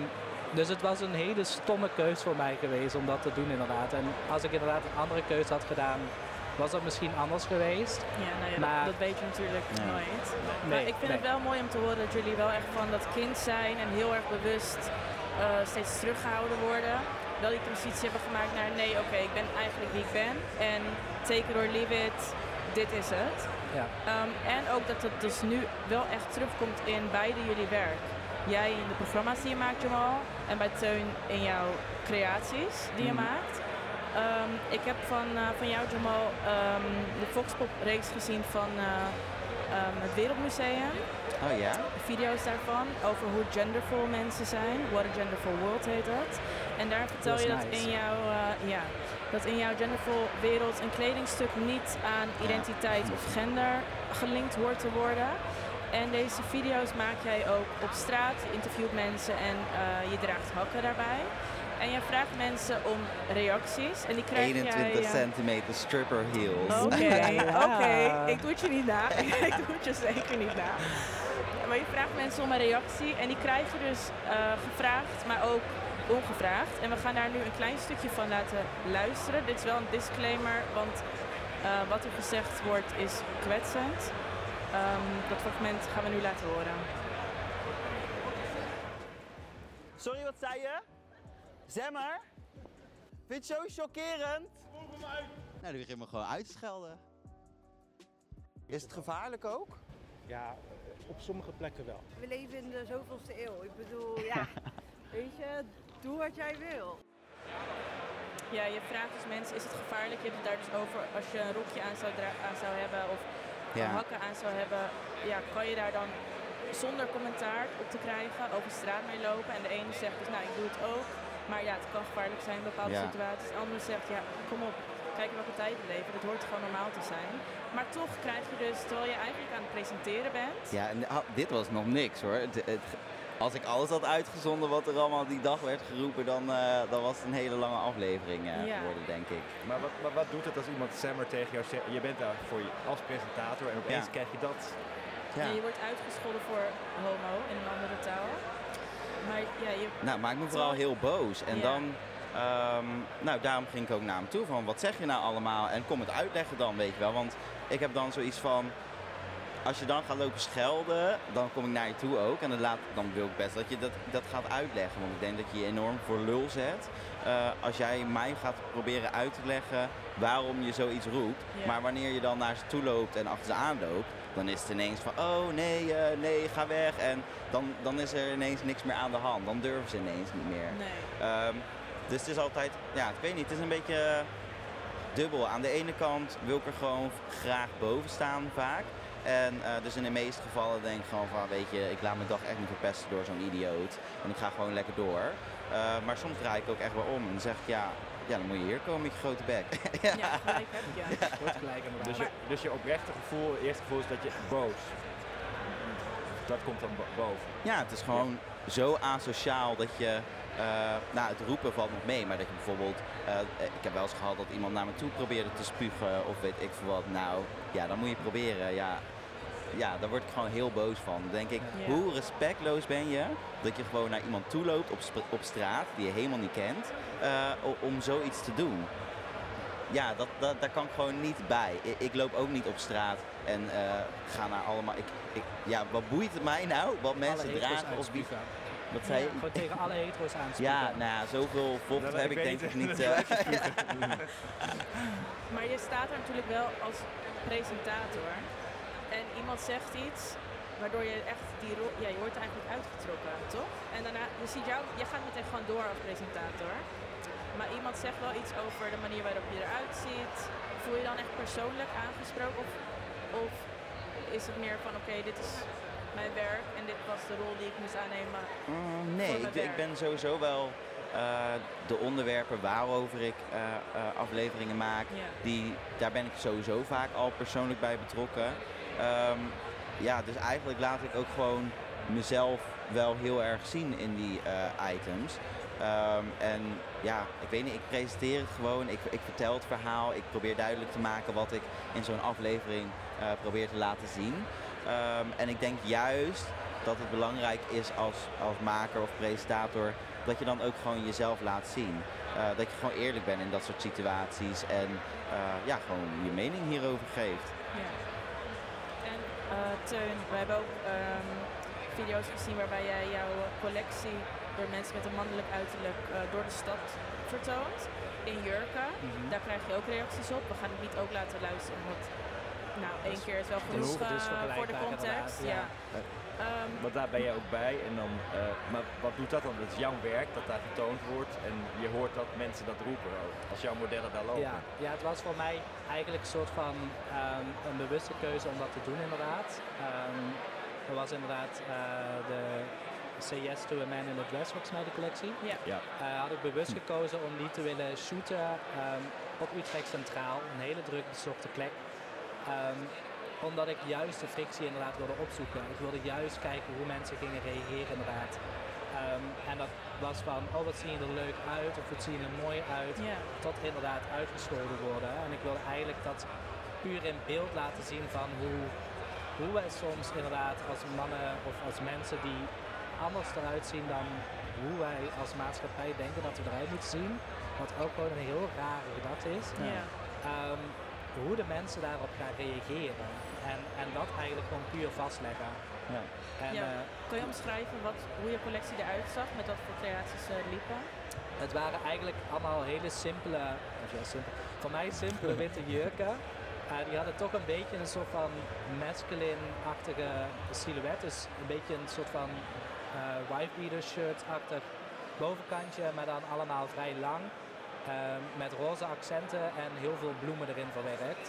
dus het was een hele stomme keus voor mij geweest om dat te doen inderdaad. En als ik inderdaad een andere keus had gedaan, was dat misschien anders geweest. Ja, nou ja, Maar- dat, dat weet je natuurlijk Nee. nooit. maar Nee, ik vind nee. het wel mooi om te horen dat jullie wel echt van dat kind zijn en heel erg bewust eh, steeds teruggehouden worden. Wel die transitie hebben gemaakt naar nee, oké, ik ben eigenlijk wie ik ben. En take it or leave it, dit is het. Ja. Ehm, en ook dat het dus nu wel echt terugkomt in beide jullie werk. Jij in de programma's die je maakt, Jamal. En bij Teun in jouw creaties die je Mhm. maakt. Ehm, ik heb van, eh, van jou, Jamal, ehm, de Foxpop-reeks gezien van eh, ehm, het Wereldmuseum. Oh ja? Video's daarvan over hoe genderful mensen zijn. What a genderful world heet dat. En daar vertel Dat je dat nice. in jouw, eh, ja, dat in jouw genderful wereld een kledingstuk niet aan identiteit of gender gelinkt hoort te worden. En deze video's maak jij ook op straat. Je interviewt mensen en eh, je draagt hakken daarbij. En je vraagt mensen om reacties. En die krijg 21 jij... eh, centimeter stripper heels. Oké, Ja. oké. Ik doe het je niet na. ik doe het je zeker niet na. Maar je vraagt mensen om een reactie en die krijg je dus eh, gevraagd, maar ook ongevraagd. En we gaan daar nu een klein stukje van laten luisteren. Dit is wel een disclaimer, want eh, wat er gezegd wordt is kwetsend. Ehm, dat fragment gaan we nu laten horen. Sorry, wat zei je? Zemmer? Vind je het zo chockerend? Nou, die begint me gewoon uit te schelden. Is het gevaarlijk ook? Ja, op sommige plekken wel. We leven in de zoveelste eeuw. Ik bedoel, ja, weet je, doe wat jij wil. Ja, je vraagt dus mensen, is het gevaarlijk? Je hebt het daar dus over als je een rokje aan zou, aan zou hebben of Ja. hakken aan zou hebben. Ja, kan je daar dan zonder commentaar op te krijgen over straat mee lopen? En de ene zegt dus, nou ik doe het ook. Maar ja, het kan gevaarlijk zijn in bepaalde Ja. situaties. De andere zegt, ja, kom op, kijk welke tijd we leven. Dat hoort gewoon normaal te zijn. Maar toch krijg je dus, terwijl je eigenlijk aan het presenteren bent... Ja, en ah, dit was nog niks hoor. Het, het- als ik alles had uitgezonden wat er allemaal die dag werd geroepen, dan, eh, dan was het een hele lange aflevering eh, Ja. geworden, denk ik. Maar wat, maar wat doet het als iemand Sammer tegen jou zegt? Je bent daar voor je, als presentator en opeens Ja. krijg je dat. Ja. En je wordt uitgescholden voor homo in een andere taal. Maar ja, je... Nou, maakt me vooral heel boos. En Ja. dan, ehm, nou, daarom ging ik ook naar hem toe van, wat zeg je nou allemaal? En kom het uitleggen dan, weet je wel. Want ik heb dan zoiets van, als je dan gaat lopen schelden, dan kom ik naar je toe ook. En dan, laat, dan wil ik best dat je dat, dat gaat uitleggen. Want ik denk dat je je enorm voor lul zet. eh, als jij mij gaat proberen uit te leggen waarom je zoiets roept. Ja. Maar wanneer je dan naar ze toe loopt en achter ze aanloopt, dan is het ineens van, oh nee, eh, nee, ga weg. En dan, dan is er ineens niks meer aan de hand. Dan durven ze ineens niet meer. Nee. Ehm, dus het is altijd, ja, ik weet niet, het is een beetje eh, dubbel. Aan de ene kant wil ik er gewoon graag boven staan vaak. En eh, dus in de meeste gevallen denk ik gewoon van, weet je, ik laat mijn dag echt niet verpesten door zo'n idioot. En ik ga gewoon lekker door. Eh, maar soms draai ik ook echt wel om en zeg ik, ja, ja, dan moet je hier komen met je grote bek. Ja, gelijk heb je. Wordt gelijk inderdaad. Dus je, dus je oprechte gevoel, het eerste gevoel is dat je boos. Dat komt dan bo- boven. Ja, het is gewoon zo asociaal dat je. eh, nou, het roepen valt nog mee, maar dat je bijvoorbeeld. eh, ik heb wel eens gehad dat iemand naar me toe probeerde te spugen of weet ik veel wat. Nou, ja, dan moet je proberen. Ja, ja daar word ik gewoon heel boos van. Dan denk ik, Ja. hoe respectloos ben je dat je gewoon naar iemand toe loopt op, op straat die je helemaal niet kent, eh, om zoiets te doen. Ja, dat, dat, daar kan ik gewoon niet bij. Ik, ik loop ook niet op straat en eh, ga naar allemaal. Ik, ik, ja, wat boeit het mij nou? Wat mensen Alle dragen of wie. Wat zei je? Gewoon tegen alle hetero's aanspreken. Ja, nou ja, zoveel vocht Nou, heb ik denk ik niet. eh, Maar je staat er natuurlijk wel als presentator. En iemand zegt iets waardoor je echt die rol... Ja, je wordt eigenlijk uitgetrokken, toch? En daarna, je ziet jou... Je gaat meteen gewoon door als presentator. Maar iemand zegt wel iets over de manier waarop je eruit ziet. Voel je dan echt persoonlijk aangesproken? Of, of is het meer van, oké, dit is mijn werk en dit was de rol die ik moest aannemen? Mm, nee, ik, ik ben sowieso wel eh, de onderwerpen waarover ik eh, eh, afleveringen maak, die, daar ben ik sowieso vaak al persoonlijk bij betrokken. Ehm, ja, dus eigenlijk laat ik ook gewoon mezelf wel heel erg zien in die eh, items. Ehm, en ja, ik weet niet, ik presenteer het gewoon, ik, ik vertel het verhaal, ik probeer duidelijk te maken wat ik in zo'n aflevering eh, probeer te laten zien. Ehm, en ik denk juist dat het belangrijk is als, als maker of presentator dat je dan ook gewoon jezelf laat zien. Eh, dat je gewoon eerlijk bent in dat soort situaties en ja, gewoon je mening hierover geeft. Ja. Eh, Teun, we hebben ook ehm, video's gezien waarbij jij jouw collectie door mensen met een mannelijk uiterlijk eh, door de stad vertoont. In jurken. Mhm. Daar krijg je ook reacties op. We gaan het niet ook laten luisteren, want nou, één keer is wel genoeg eh, voor de context. ja. Ehm, Want daar ben jij ook bij. En dan, eh, maar wat doet dat dan? Dat is jouw werk dat daar getoond wordt. En je hoort dat mensen dat roepen ook, als jouw modellen daar lopen. Ja, ja, het was voor mij eigenlijk een soort van ehm, een bewuste keuze om dat te doen inderdaad. Ehm, er was inderdaad eh, de Say Yes to a Man in a Dress, volgens mij de collectie. ja. Ja. Eh, had ik bewust gekozen om die te willen shooten ehm, op Utrecht Centraal, een hele druk bezochte plek. Omdat ik juist de frictie inderdaad wilde opzoeken. Ik wilde juist kijken hoe mensen gingen reageren inderdaad. Ehm, en dat was van, oh wat zie je er leuk uit of wat zie je er mooi uit. Tot inderdaad uitgescholden worden. En ik wilde eigenlijk dat puur in beeld laten zien van hoe, hoe wij soms inderdaad als mannen of als mensen die anders eruit zien dan hoe wij als maatschappij denken dat we eruit moeten zien. Wat ook gewoon een heel rare gedachte is. Ja. Ehm, hoe de mensen daarop gaan reageren. En, en dat eigenlijk gewoon puur vastleggen. Ja. En, Ja. eh, Kan je omschrijven wat, hoe je collectie eruit zag, met wat voor creaties eh, liepen? Het waren eigenlijk allemaal hele simpele, of ja, simpel, voor mij simpele witte jurken. Eh, die hadden toch een beetje een soort van masculine-achtige silhouet. Dus een beetje een soort van eh wife beater shirt-achtig bovenkantje, maar dan allemaal vrij lang. Ehm, met roze accenten en heel veel bloemen erin verwerkt.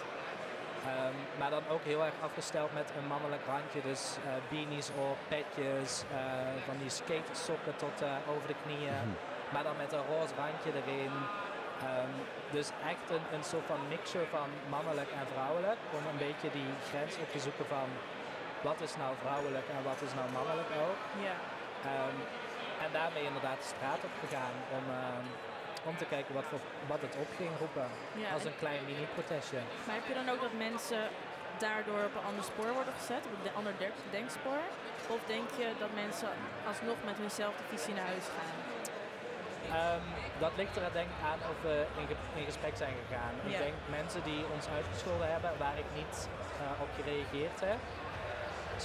Ehm, maar dan ook heel erg afgesteld met een mannelijk randje. Dus eh, beanies op, petjes, eh, van die skatersokken tot eh, over de knieën. Maar dan met een roze randje erin. Ehm, dus echt een, een soort van mixture van mannelijk en vrouwelijk. Om een beetje die grens op te zoeken van wat is nou vrouwelijk en wat is nou mannelijk ook. Ja. Ehm, en daarmee inderdaad de straat op gegaan om, ehm, om te kijken wat, voor, wat het op ging roepen. Ja, Als en- een klein mini-protestje. Maar heb je dan ook dat mensen daardoor op een ander spoor worden gezet, op een ander denk- denkspoor? Of denk je dat mensen alsnog met hunzelfde visie naar huis gaan? Ehm, dat ligt er denk ik aan of we in, ge- in gesprek zijn gegaan. Ik denk mensen die ons uitgescholden hebben, waar ik niet eh, op gereageerd heb,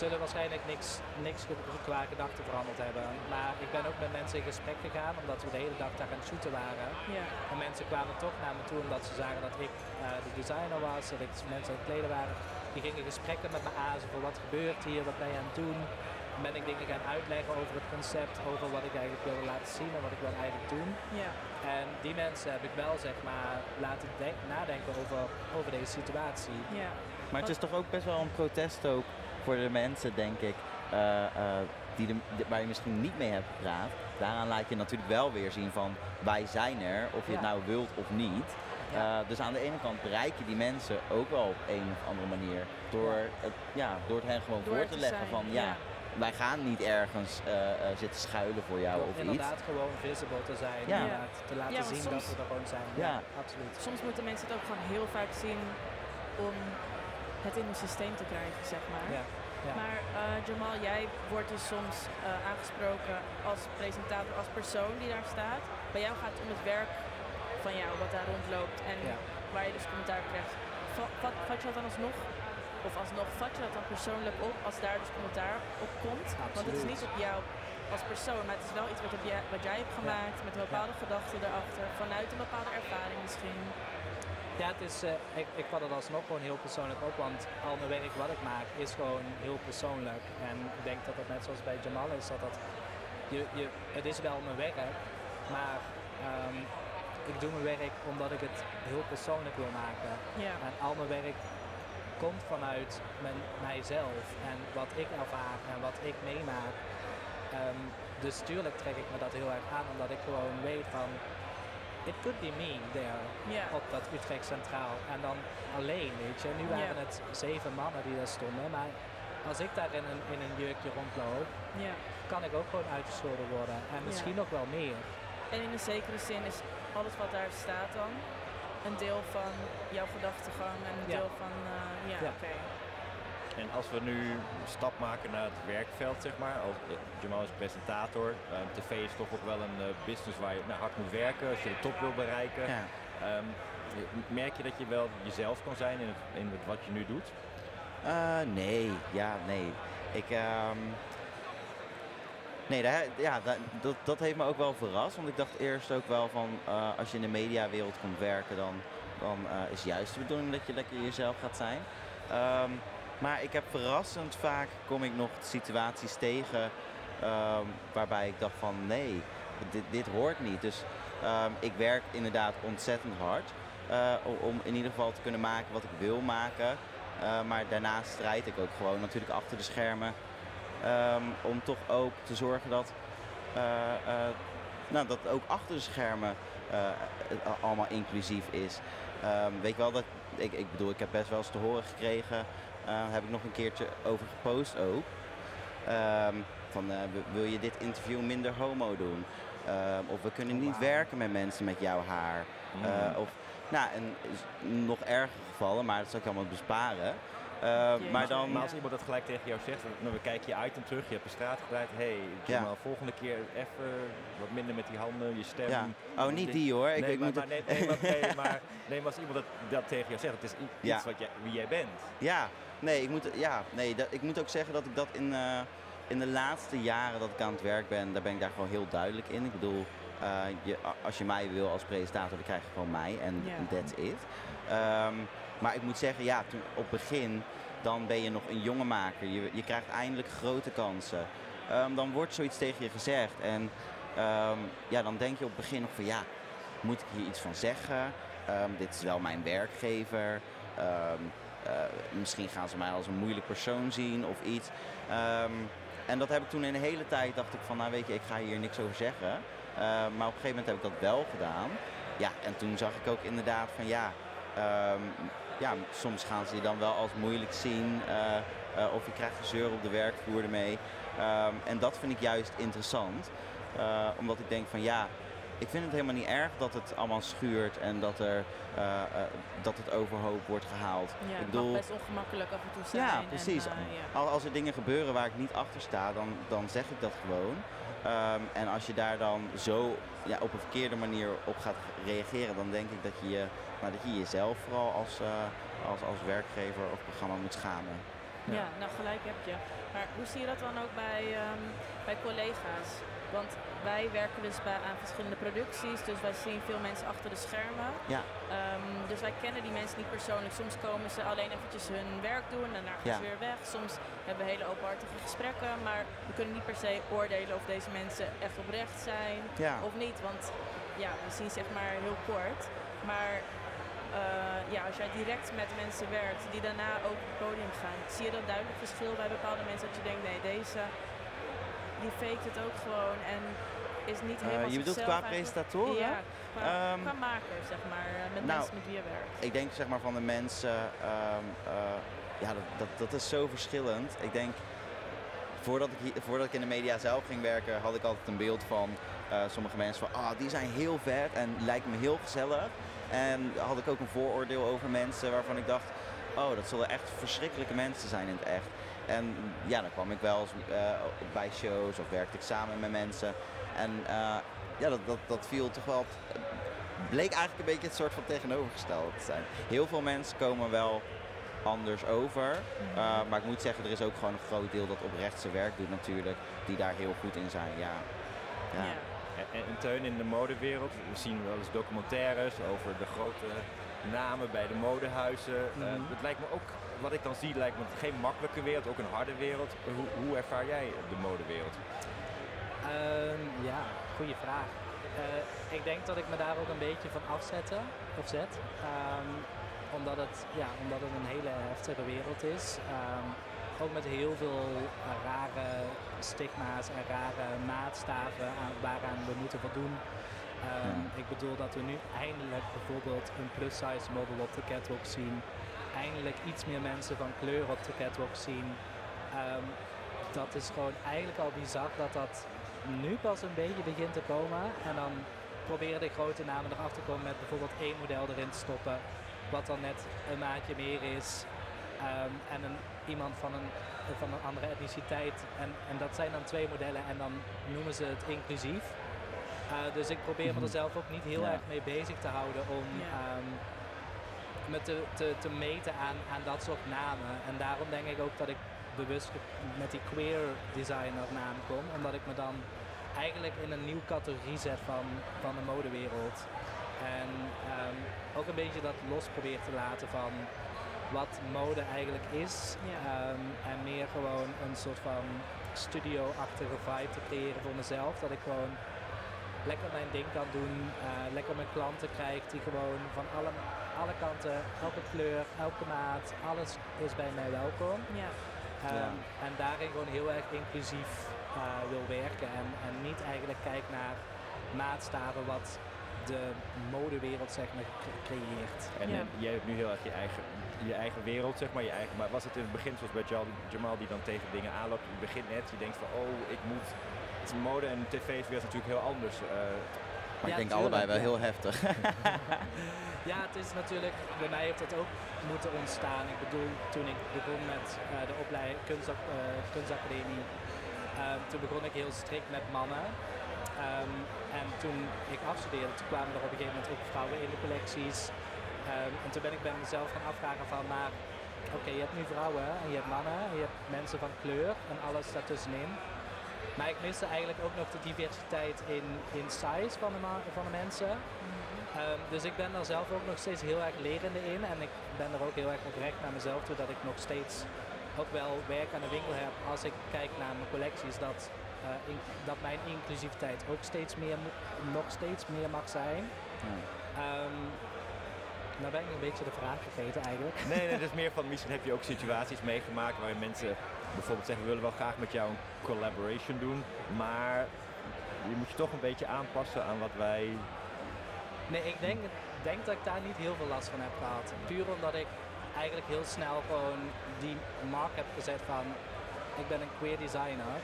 zullen waarschijnlijk niks, niks qua gedachten veranderd hebben. Maar ik ben ook met mensen in gesprek gegaan, omdat we de hele dag daar aan het shooten waren. Ja. En mensen kwamen toch naar me toe omdat ze zagen dat ik eh, de designer was, dat ik mensen aan het kleden waren. Die gingen gesprekken met me aan, van wat gebeurt hier, wat ben je aan het doen. Dan ben ik dingen gaan uitleggen over het concept, over wat ik eigenlijk wilde laten zien en wat ik wil eigenlijk doen. Ja. En die mensen heb ik wel zeg maar laten denk- nadenken over, over deze situatie. Ja. Maar het is toch ook best wel een protest ook voor de mensen, denk ik, eh, eh, die de, waar je misschien niet mee hebt gepraat. Daaraan laat je natuurlijk wel weer zien van wij zijn er, of je het Ja. nou wilt of niet. Eh, dus aan de ene kant bereik je die mensen ook wel op een of andere manier door het, ja, door het hen gewoon Door voor te te leggen zijn, van ja, ja. wij gaan niet ergens eh, eh, zitten schuilen voor jou Door of iets. inderdaad gewoon visible te zijn, Ja. inderdaad, te laten Ja, zien dat we er gewoon zijn. Ja. absoluut. Soms moeten mensen het ook gewoon heel vaak zien om het in hun systeem te krijgen, zeg maar. Ja. Ja. Maar eh, Jamal, jij wordt dus soms eh, aangesproken als presentator, als persoon die daar staat. Bij jou gaat het om het werk van jou, wat daar rondloopt en Ja. waar je dus commentaar krijgt. Va- Vat, vat je dat dan alsnog, of alsnog, vat je dat dan persoonlijk op als daar dus commentaar op komt? Want het is Absoluut. niet op jou als persoon, maar het is wel iets wat, heb jij, wat jij hebt gemaakt met een bepaalde gedachte erachter, vanuit een bepaalde ervaring misschien. Ja, het is, eh, ik, ik vat het alsnog gewoon heel persoonlijk op, want al mijn werk wat ik maak is gewoon heel persoonlijk. En ik denk dat het net zoals bij Jamal is, dat dat, je, je, het is wel mijn werk, maar ehm, ik doe mijn werk omdat ik het heel persoonlijk wil maken. Ja. En al mijn werk komt vanuit mijn, mijzelf en wat ik ervaar en wat ik meemaak. Ehm, dus tuurlijk trek ik me dat heel erg aan, omdat ik gewoon weet van, it could be me there op dat Utrecht Centraal. En dan alleen, weet je. Nu waren Ja. het zeven mannen die daar stonden, maar als ik daar in een, in een jurkje rondloop, kan ik ook gewoon uitgescholden worden. En misschien nog wel meer. En in een zekere zin is alles wat daar staat dan een deel van jouw gedachtegang en een deel van, eh, ja, Ja. oké. En als we nu een stap maken naar het werkveld, zeg maar. Als, eh, Jamal is presentator. Eh, tv is toch ook wel een eh, business waar je nou, hard moet werken als je de top wil bereiken. Ja. Ehm, merk je dat je wel jezelf kan zijn in, het, in het, wat je nu doet? Nee, ja, nee. Ik, ehm, nee, daar, ja, dat, dat, dat heeft me ook wel verrast. Want ik dacht eerst ook wel van, als je in de mediawereld komt werken, dan, dan is juist de bedoeling dat je lekker jezelf gaat zijn. Ehm, Maar ik heb verrassend vaak kom ik nog situaties tegen ehm, waarbij ik dacht van nee, dit, dit hoort niet. Dus ehm, ik werk inderdaad ontzettend hard eh, om in ieder geval te kunnen maken wat ik wil maken. Eh, maar daarnaast strijd ik ook gewoon natuurlijk achter de schermen ehm, om toch ook te zorgen dat, eh, nou, dat ook achter de schermen allemaal inclusief is. Weet je wel dat ik, ik bedoel, ik heb best wel eens te horen gekregen, heb ik nog een keertje over gepost ook. Ehm, van eh, wil je dit interview minder homo doen? Ehm, of we kunnen niet werken met mensen met jouw haar. Eh, of, nou, en nog erger gevallen, maar dat zal ik allemaal besparen. Ehm, maar dan, Maar als iemand dat gelijk tegen jou zegt, dan we kijken je item terug, je hebt een straat gedraaid. Hé, hey, Ja. maar volgende keer even wat minder met die handen, je stem. Ja. Oh, niet die, hoor. Ik- nee, ik maar, moet maar, het- nee, nee, maar, nee, maar, nee, maar als iemand dat, dat tegen jou zegt, het is Ja. iets wat jij, wie jij bent. Ja, nee, ik moet, ja, nee dat, ik moet ook zeggen dat ik dat in, eh, in de laatste jaren dat ik aan het werk ben, daar ben ik daar gewoon heel duidelijk in. Ik bedoel, eh, je, als je mij wil als presentator, dan krijg je gewoon mij en Ja. that's it. Ehm, maar ik moet zeggen, ja, toen, op begin, dan ben je nog een jonge maker. Je, je krijgt eindelijk grote kansen. Ehm, dan wordt zoiets tegen je gezegd en ehm, ja, dan denk je op het begin nog van ja, moet ik hier iets van zeggen? Ehm, dit is wel mijn werkgever. Eh, misschien gaan ze mij als een moeilijk persoon zien of iets. En dat heb ik toen in de hele tijd dacht ik van, nou weet je, ik ga hier niks over zeggen. Maar op een gegeven moment heb ik dat wel gedaan. Ja, en toen zag ik ook inderdaad van ja, ja soms gaan ze je dan wel als moeilijk zien. eh, eh, of je krijgt gezeur op de werkvloer ermee. Ehm, en dat vind ik juist interessant. Eh, omdat ik denk van ja, ik vind het helemaal niet erg dat het allemaal schuurt en dat, er, dat het overhoop wordt gehaald. Ja, ik het mag best ongemakkelijk af en toe zijn. ja, precies. ja. Als er dingen gebeuren waar ik niet achter sta, dan, dan zeg ik dat gewoon. Ehm, en als je daar dan zo ja, op een verkeerde manier op gaat reageren, dan denk ik dat je, je- nou, dat je jezelf vooral als, eh, als, als werkgever of programma moet schamen. Ja. nou gelijk heb je. Maar hoe zie je dat dan ook bij, ehm, bij collega's? Want wij werken dus bij, aan verschillende producties, dus wij zien veel mensen achter de schermen. Ja. Ehm, dus wij kennen die mensen niet persoonlijk. Soms komen ze alleen eventjes hun werk doen en daarna gaan Ja. ze weer weg. Soms hebben we hele openhartige gesprekken, maar we kunnen niet per se oordelen of deze mensen echt oprecht zijn Ja. of niet. Want ja, we zien zeg maar heel kort. Maar ja, als jij direct met mensen werkt die daarna ook op het podium gaan, zie je dat duidelijk verschil bij bepaalde mensen dat je denkt, nee, deze die faked het ook gewoon en is niet Eh, helemaal je bedoelt qua presentatoren? Ja, qua, qua maker, zeg maar, eh, met nou, mensen met wie je werkt. Ik denk zeg maar van de mensen, ehm, eh, ja, dat, dat, dat is zo verschillend. Ik denk, voordat ik, hier, voordat ik in de media zelf ging werken, had ik altijd een beeld van eh, sommige mensen van, ah, die zijn heel vet en lijken me heel gezellig. En had ik ook een vooroordeel over mensen waarvan ik dacht, oh, dat zullen echt verschrikkelijke mensen zijn in het echt. En ja, dan kwam ik wel eens eh, bij shows of werkte ik samen met mensen. En eh, ja, dat, dat, dat viel toch wel bleek eigenlijk een beetje het soort van tegenovergestelde te zijn. Heel veel mensen komen wel anders over. eh, maar ik moet zeggen, er is ook gewoon een groot deel dat oprecht zijn werk doet natuurlijk. Die daar heel goed in zijn, ja. ja. Ja. En, Teun in de modewereld, we zien wel eens documentaires over de grote namen bij de modehuizen. Eh, Mhm. het lijkt me ook, wat ik dan zie, lijkt me geen makkelijke wereld, ook een harde wereld. Hoe, hoe ervaar jij de modewereld? Ehm, ja, goede vraag. Eh, ik denk dat ik me daar ook een beetje van afzette, of zet. Ehm, omdat, het, ja, omdat het een hele heftige wereld is. Ehm, ook met heel veel eh, rare stigma's en rare maatstaven aan, waaraan we moeten voldoen. Ehm, Ik bedoel dat we nu eindelijk bijvoorbeeld een plus-size model op de catwalk zien. Eindelijk iets meer mensen van kleur op de catwalk zien. Ehm, dat is gewoon eigenlijk al bizar dat dat nu pas een beetje begint te komen. En dan proberen de grote namen erachter te komen met bijvoorbeeld één model erin te stoppen. Wat dan net een maatje meer is. Ehm, en een, iemand van een, van een andere etniciteit. En, en dat zijn dan twee modellen en dan noemen ze het inclusief. Eh, dus ik probeer me er zelf ook niet heel Ja. erg mee bezig te houden om Ja. ehm, me te, te, te meten aan, aan dat soort namen. En daarom denk ik ook dat ik bewust met die queer designer naam kom. Omdat ik me dan eigenlijk in een nieuwe categorie zet van, van de modewereld. En ehm, ook een beetje dat los probeer te laten van wat mode eigenlijk is. Ja. Ehm, en meer gewoon een soort van studio-achtige vibe te creëren voor mezelf. Dat ik gewoon lekker mijn ding kan doen, eh, lekker mijn klanten krijg die gewoon van alle, alle kanten, elke kleur, elke maat, alles is bij mij welkom. Ja. Ehm, En daarin gewoon heel erg inclusief eh, wil werken en, en niet eigenlijk kijkt naar maatstaven wat de modewereld zeg maar cre- creëert. En Ja. eh, jij hebt nu heel erg je eigen, je eigen wereld, zeg maar. Je eigen, maar was het in het begin zoals bij Jamal, die dan tegen dingen aanloopt? Je begint net, je denkt van, oh, ik moet... Het mode en tv is weer natuurlijk heel anders. eh, Maar Ja, ik denk tuurlijk, allebei wel ja. heel heftig. Ja, het is natuurlijk, bij mij heeft dat ook moeten ontstaan. Ik bedoel, toen ik begon met eh, de opleiding eh, kunstacademie, ehm, toen begon ik heel strikt met mannen. Ehm, en toen ik afstudeerde, toen kwamen er op een gegeven moment ook vrouwen in de collecties. Ehm, en toen ben ik bij mezelf gaan afvragen van, maar oké, je hebt nu vrouwen en je hebt mannen, en je hebt mensen van kleur en alles daartussenin. Maar ik miste eigenlijk ook nog de diversiteit in, in size van de, van de mensen. Ehm, dus ik ben daar zelf ook nog steeds heel erg lerende in. En ik ben er ook heel erg oprecht naar mezelf toe dat ik nog steeds ook wel werk aan de winkel heb. Als ik kijk naar mijn collecties, dat, in- dat mijn inclusiviteit ook steeds meer, nog steeds meer mag zijn. Ehm, nou ben ik een beetje de vraag vergeten eigenlijk. Nee, nee, dat is meer van misschien heb je ook situaties meegemaakt waarin mensen bijvoorbeeld zeggen we willen wel graag met jou een collaboration doen, maar je moet je toch een beetje aanpassen aan wat wij. Nee, ik denk, denk dat ik daar niet heel veel last van heb gehad. Puur omdat ik eigenlijk heel snel gewoon die mark heb gezet van ik ben een queer designer.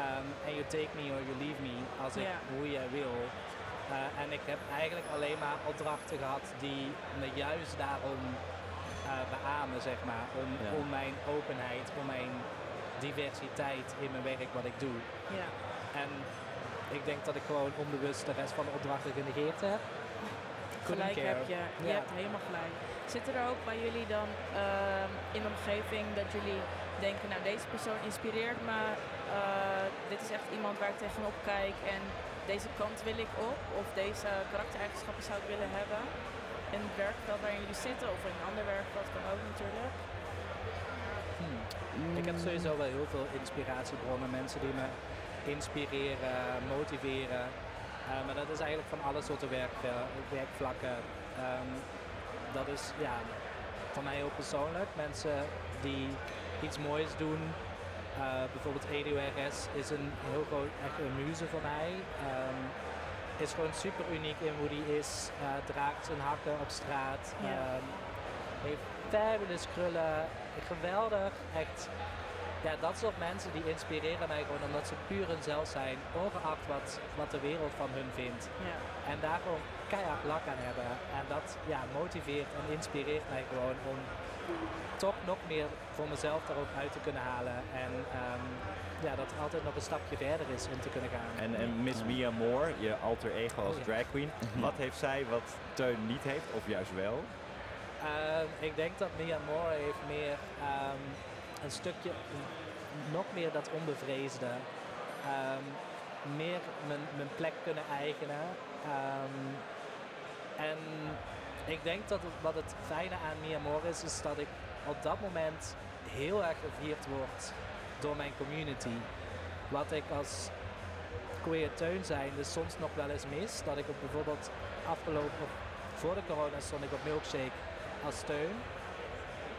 Ehm, En you take me or you leave me als ik Ja. hoe jij wil. Eh, en ik heb eigenlijk alleen maar opdrachten gehad die me juist daarom eh, beamen, zeg maar. Om, Ja. om mijn openheid, om mijn diversiteit in mijn werk wat ik doe. Ja. En ik denk dat ik gewoon onbewust de rest van de opdrachten genegeerd heb. Gelijk heb je. Je Ja. hebt helemaal gelijk. Zitten er ook bij jullie dan ehm, in de omgeving dat jullie denken, nou deze persoon inspireert me, eh, dit is echt iemand waar ik tegenop kijk en deze kant wil ik op of deze karaktereigenschappen zou ik willen hebben in het werkveld waarin jullie zitten of in een ander werkveld kan ook natuurlijk. Hmm. Ik heb sowieso wel heel veel inspiratiebronnen, mensen die me inspireren, motiveren. Eh, maar dat is eigenlijk van alle soorten werk, werkvlakken. Ehm, dat is ja, voor mij heel persoonlijk. Mensen die iets moois doen. Eh, bijvoorbeeld EDURS is een heel groot, echt een muze voor mij. Ehm, is gewoon super uniek in hoe die is. Eh, draagt zijn hakken op straat. Ja. Ehm, heeft fabulous krullen. Geweldig. Echt. Ja, dat soort mensen die inspireren mij gewoon omdat ze puur hunzelf zijn. Ongeacht wat, wat de wereld van hun vindt. Ja. En daar gewoon keihard lak aan hebben. En dat ja, motiveert en inspireert mij gewoon om toch nog meer voor mezelf daarop uit te kunnen halen. En ehm, ja, dat er altijd nog een stapje verder is om te kunnen gaan. En, en Miss Mia Moore, je alter ego als Oh ja. drag queen, wat heeft zij wat Teun niet heeft, of juist wel? Ehm, ik denk dat Mia Moore heeft meer ehm, een stukje, nog meer dat onbevreesde. Ehm, meer mijn, mijn plek kunnen eigenen. Ehm, en ik denk dat het, wat het fijne aan Mia Moore is, is dat ik op dat moment heel erg gevierd word door mijn community. Wat ik als queer teun zijn dus soms nog wel eens mis. Dat ik op bijvoorbeeld afgelopen, voor de corona stond ik op Milkshake als steun.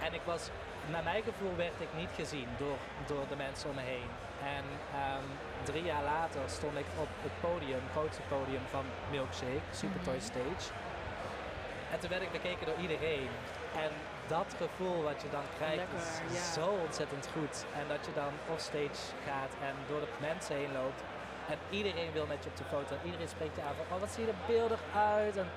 En ik was, naar mijn gevoel werd ik niet gezien door, door de mensen om me heen. En ehm, drie jaar later stond ik op het podium, het grootste podium van Milkshake, Super Toy Stage. En toen werd ik bekeken door iedereen. En dat gevoel wat je dan krijgt Lekker, is ja. zo ontzettend goed. En dat je dan offstage gaat en door de mensen heen loopt. En iedereen wil met je op de foto. Iedereen spreekt je aan van, oh wat zie je er beeldig uit. En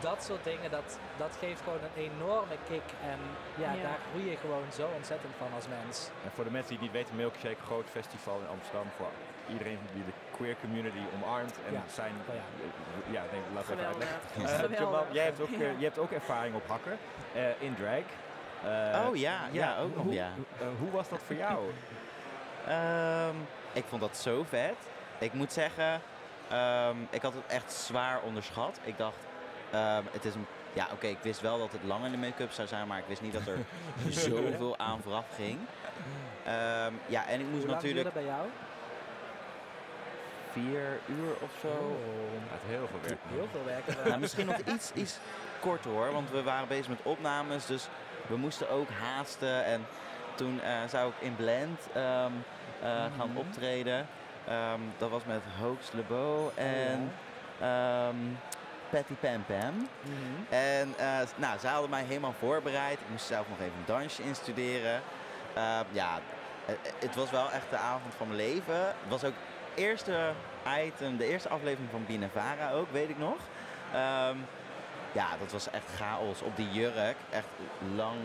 dat soort dingen, dat, dat geeft gewoon een enorme kick. En ja, Ja. daar groei je gewoon zo ontzettend van als mens. En voor de mensen die het niet weten, Milkshake, een groot festival in Amsterdam voor iedereen die de queer community omarmt. En Ja. zijn, Oh ja. ja, nee, laten we even uitleggen. Eh. Jamal, jij hebt ook, eh, je hebt ook ervaring op hakken eh, in drag. Eh, Oh ja, ja, ook nog, hoe, ja. hoe was dat voor jou? Ehm, ik vond dat zo vet. Ik moet zeggen, ehm, ik had het echt zwaar onderschat. Ik dacht, ehm, het is een ja, oké, ik wist wel dat het lang in de make-up zou zijn, maar ik wist niet dat er zoveel aan vooraf ging. Ehm, ja, en ik moest Hoe lang duurde natuurlijk dat bij jou? vier uur of zo. Uit heel veel werk. Heel veel werken wel. Nou, misschien nog iets, iets korter hoor, want we waren bezig met opnames, dus we moesten ook haasten. En toen eh, zou ik in Blend ehm, eh, gaan optreden. Ehm, dat was met Hoax Lebeau en ehm, Patty Pam Pam. En eh, nou, zij hadden mij helemaal voorbereid. Ik moest zelf nog even een dansje instuderen. Uh, ja, eh, eh, het was wel echt de avond van mijn leven. Het was ook eerste item, de eerste aflevering van Binevara ook, weet ik nog. Ehm, ja, dat was echt chaos op die jurk. Echt lang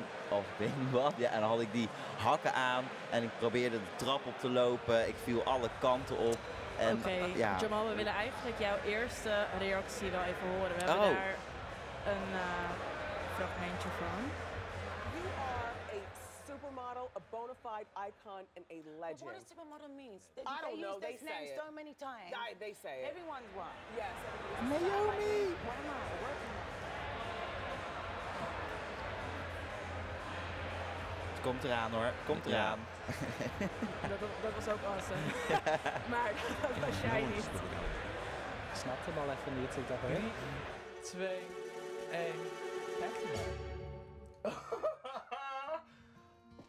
weet niet wat. Ja, en dan had ik die hakken aan en ik probeerde de trap op te lopen. Ik viel alle kanten op. En, Oké, ja, Jamal, we willen eigenlijk jouw eerste reactie wel even horen. We hebben Oh. daar een eh, fragmentje van. You are a supermodel, a bona fide icon, and a legend. What does supermodel means? They, I don't they know, use they say name it. so many times. Yeah, they say it. Everyone's one. Yes. Naomi! What am I working on? Komt eraan hoor, komt Ja. Dat, dat was ook awesome. maar dat was jij niet. Ik snapte hem al even niet. Ik dacht, hè? 2, 1.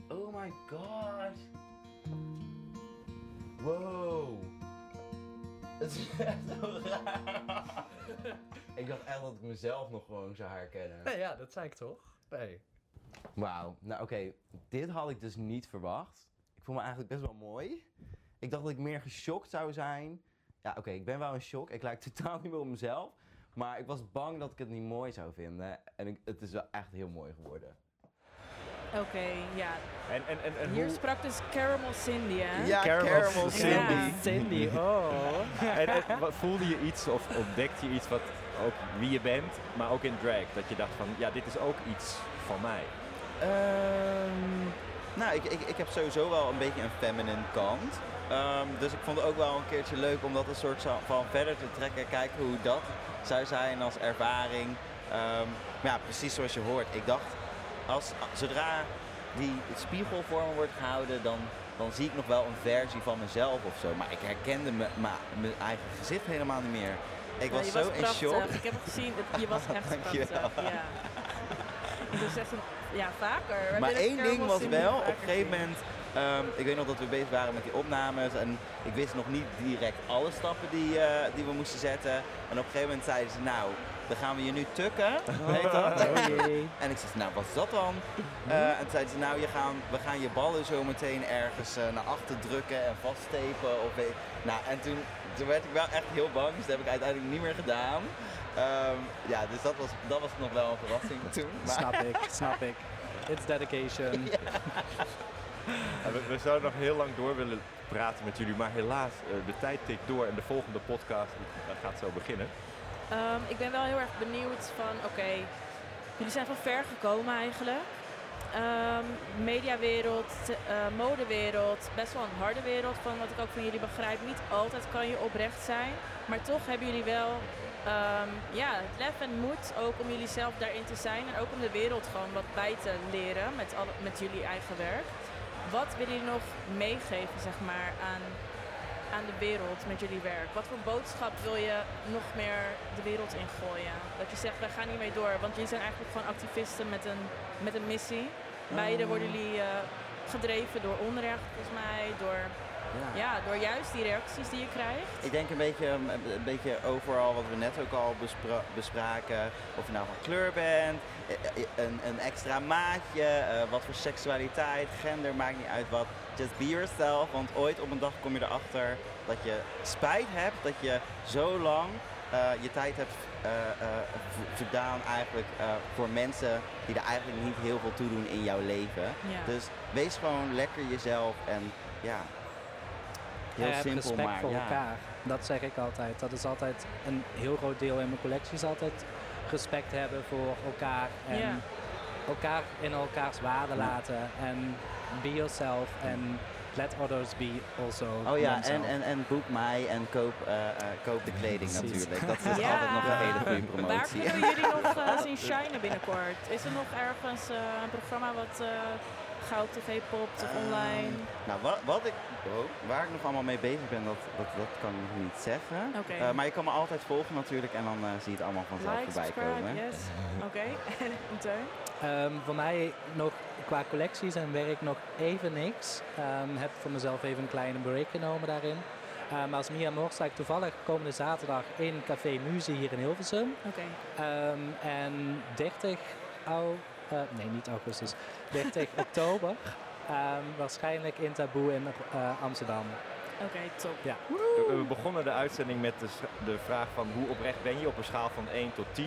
Oh my god. Wow. Het is echt zo raar. ik dacht echt dat ik mezelf nog gewoon zou herkennen. Nee, ja, dat zei ik toch? Nee. Wauw. Nou oké, dit had ik dus niet verwacht. Ik vond me eigenlijk best wel mooi. Ik dacht dat ik meer geschokt zou zijn. Ja oké, ik ben wel in shock. Ik lijk totaal niet meer op mezelf. Maar ik was bang dat ik het niet mooi zou vinden. En ik, het is wel echt heel mooi geworden. Oké, ja. En, en, en, en Hier hoe... sprak dus Caramel Cindy, hè? Ja, Caramel Caramel Cindy. Ja. Cindy, oh. En, en wat, voelde je iets of ontdekte je iets wat ook wie je bent, maar ook in drag? Dat je dacht van, ja, dit is ook iets van mij. Ehm, nou, ik, ik, ik heb sowieso wel een beetje een feminine kant. Ehm, dus ik vond het ook wel een keertje leuk om dat een soort van verder te trekken. Kijken hoe dat zou zijn als ervaring. Ehm, maar ja, precies zoals je hoort. Ik dacht, als, zodra die spiegel voor me wordt gehouden, dan, dan zie ik nog wel een versie van mezelf of zo. Maar ik herkende me- mijn eigen gezicht helemaal niet meer. Ik was zo in shock. Ik heb het gezien, je was echt prachtig. Ja. Wil zeggen, ja, vaker. We Maar één ding was wel, op een gegeven moment, ehm, ik weet nog dat we bezig waren met die opnames en ik wist nog niet direct alle stappen die, eh, die we moesten zetten. En op een gegeven moment zeiden ze, nou, dan gaan we je nu tukken, heet dat. Oh jee. En ik zei, nou, wat is dat dan? Eh, en toen zeiden ze, nou, je gaan, we gaan je ballen zo meteen ergens eh, naar achter drukken en vaststepen. Of weet, nou, en toen, toen werd ik wel echt heel bang, dus dat heb ik uiteindelijk niet meer gedaan. Ehm, ja, dus dat was, dat was nog wel een verrassing toen. Maar, Snap ik, snap ik. It's dedication. Ja, we, we zouden nog heel lang door willen praten met jullie, maar helaas, eh, de tijd tikt door en de volgende podcast die, gaat zo beginnen. Ehm, ik ben wel heel erg benieuwd van, oké, jullie zijn van ver gekomen eigenlijk. Ehm, mediawereld, eh, modewereld, best wel een harde wereld van wat ik ook van jullie begrijp. Niet altijd kan je oprecht zijn, maar toch hebben jullie wel ehm, ja, het lef en moed ook om jullie zelf daarin te zijn. En ook om de wereld gewoon wat bij te leren met, alle, met jullie eigen werk. Wat willen jullie nog meegeven zeg maar, aan, aan de wereld met jullie werk? Wat voor boodschap wil je nog meer de wereld ingooien? Dat je zegt, wij gaan hiermee door. Want jullie zijn eigenlijk gewoon activisten met een, met een missie. Beide worden jullie eh, gedreven door onrecht, volgens mij. Door, ja, door juist die reacties die je krijgt. Ik denk een beetje, een beetje overal wat we net ook al bespra- bespraken. Of je nou van kleur bent, eh, eh, een, een extra maatje, eh, wat voor seksualiteit, gender, maakt niet uit wat. Just be yourself, want ooit op een dag kom je erachter dat je spijt hebt dat je zo lang eh, je tijd hebt eh, eh, verdaan eigenlijk eh, voor mensen die er eigenlijk niet heel veel toe doen in jouw leven. Ja. Dus wees gewoon lekker jezelf en ja, heel heb simpel respect maar voor ja. elkaar. Dat zeg ik altijd. Dat is altijd een heel groot deel in mijn collectie. Is altijd respect hebben voor elkaar. En Ja. elkaar in elkaars waarde laten. En be yourself. En let others be also Oh ja, en, themselves. en, en boek mij en koop, eh, eh, koop de kleding Precies. natuurlijk. Dat is Ja. altijd nog een hele goede Waar promotie. kunnen we jullie nog eh, zien shinen binnenkort? Is er nog ergens eh, een programma wat Goud TV popt of online? Nou, wat, wat ik, oh, waar ik nog allemaal mee bezig ben, dat, dat, dat kan ik nog niet zeggen. Eh, maar je kan me altijd volgen natuurlijk en dan eh, zie je het allemaal vanzelf Like, voorbij komen. yes. Oké, en Teun? Ehm, voor mij nog qua collecties en werk nog even niks. Ehm heb voor mezelf even een kleine break genomen daarin. Eh, maar als Mia Moor sta ik toevallig komende zaterdag in Café Muze hier in Hilversum. Oké. Ehm, en 30 au, eh, nee niet augustus, 30 oktober ehm, waarschijnlijk in Taboe in eh, Amsterdam. Oké, top. Ja. We, we begonnen de uitzending met de, de vraag van hoe oprecht ben je op een schaal van 1 tot 10.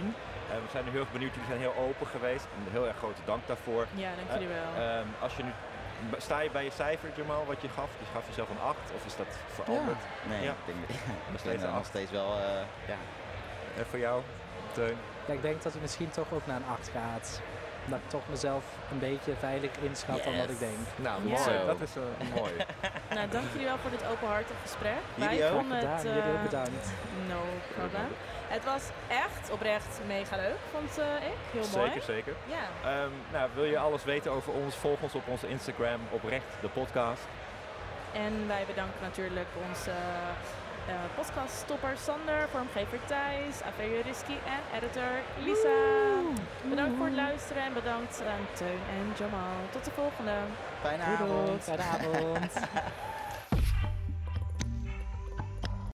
Eh, we zijn nu heel erg benieuwd, jullie zijn heel open geweest. En heel erg grote dank daarvoor. Ja, dank jullie wel. ehm, als je nu, sta je bij je cijfer, Jamal, wat je gaf? Je gaf jezelf een 8 of is dat veranderd? Nee, Ja. ik denk, ik denk steeds dat een nog steeds wel, eh, ja. En voor jou, Teun? Ja, ik denk dat het misschien toch ook naar een 8 gaat. Dat ik toch mezelf een beetje veilig inschat dan wat ik denk. Nou, Ja. mooi. Dat is eh, mooi. Nou, dank jullie wel voor dit openhartig gesprek. Jullie Wij ook. vonden het... Gedaan, jullie ook eh, bedankt. No problem. Het was echt oprecht mega leuk, vond eh, ik. Heel mooi. Zeker, zeker. Ja. Ehm, nou, wil je alles weten over ons? Volg ons op onze Instagram, oprecht de podcast. En wij bedanken natuurlijk onze podcaststopper Sander, vormgever Thijs, AV Risky en editor Lisa. Bedankt voor het luisteren en bedankt aan Teun en Jamal. Tot de volgende. Fijne avond. Fijne avond.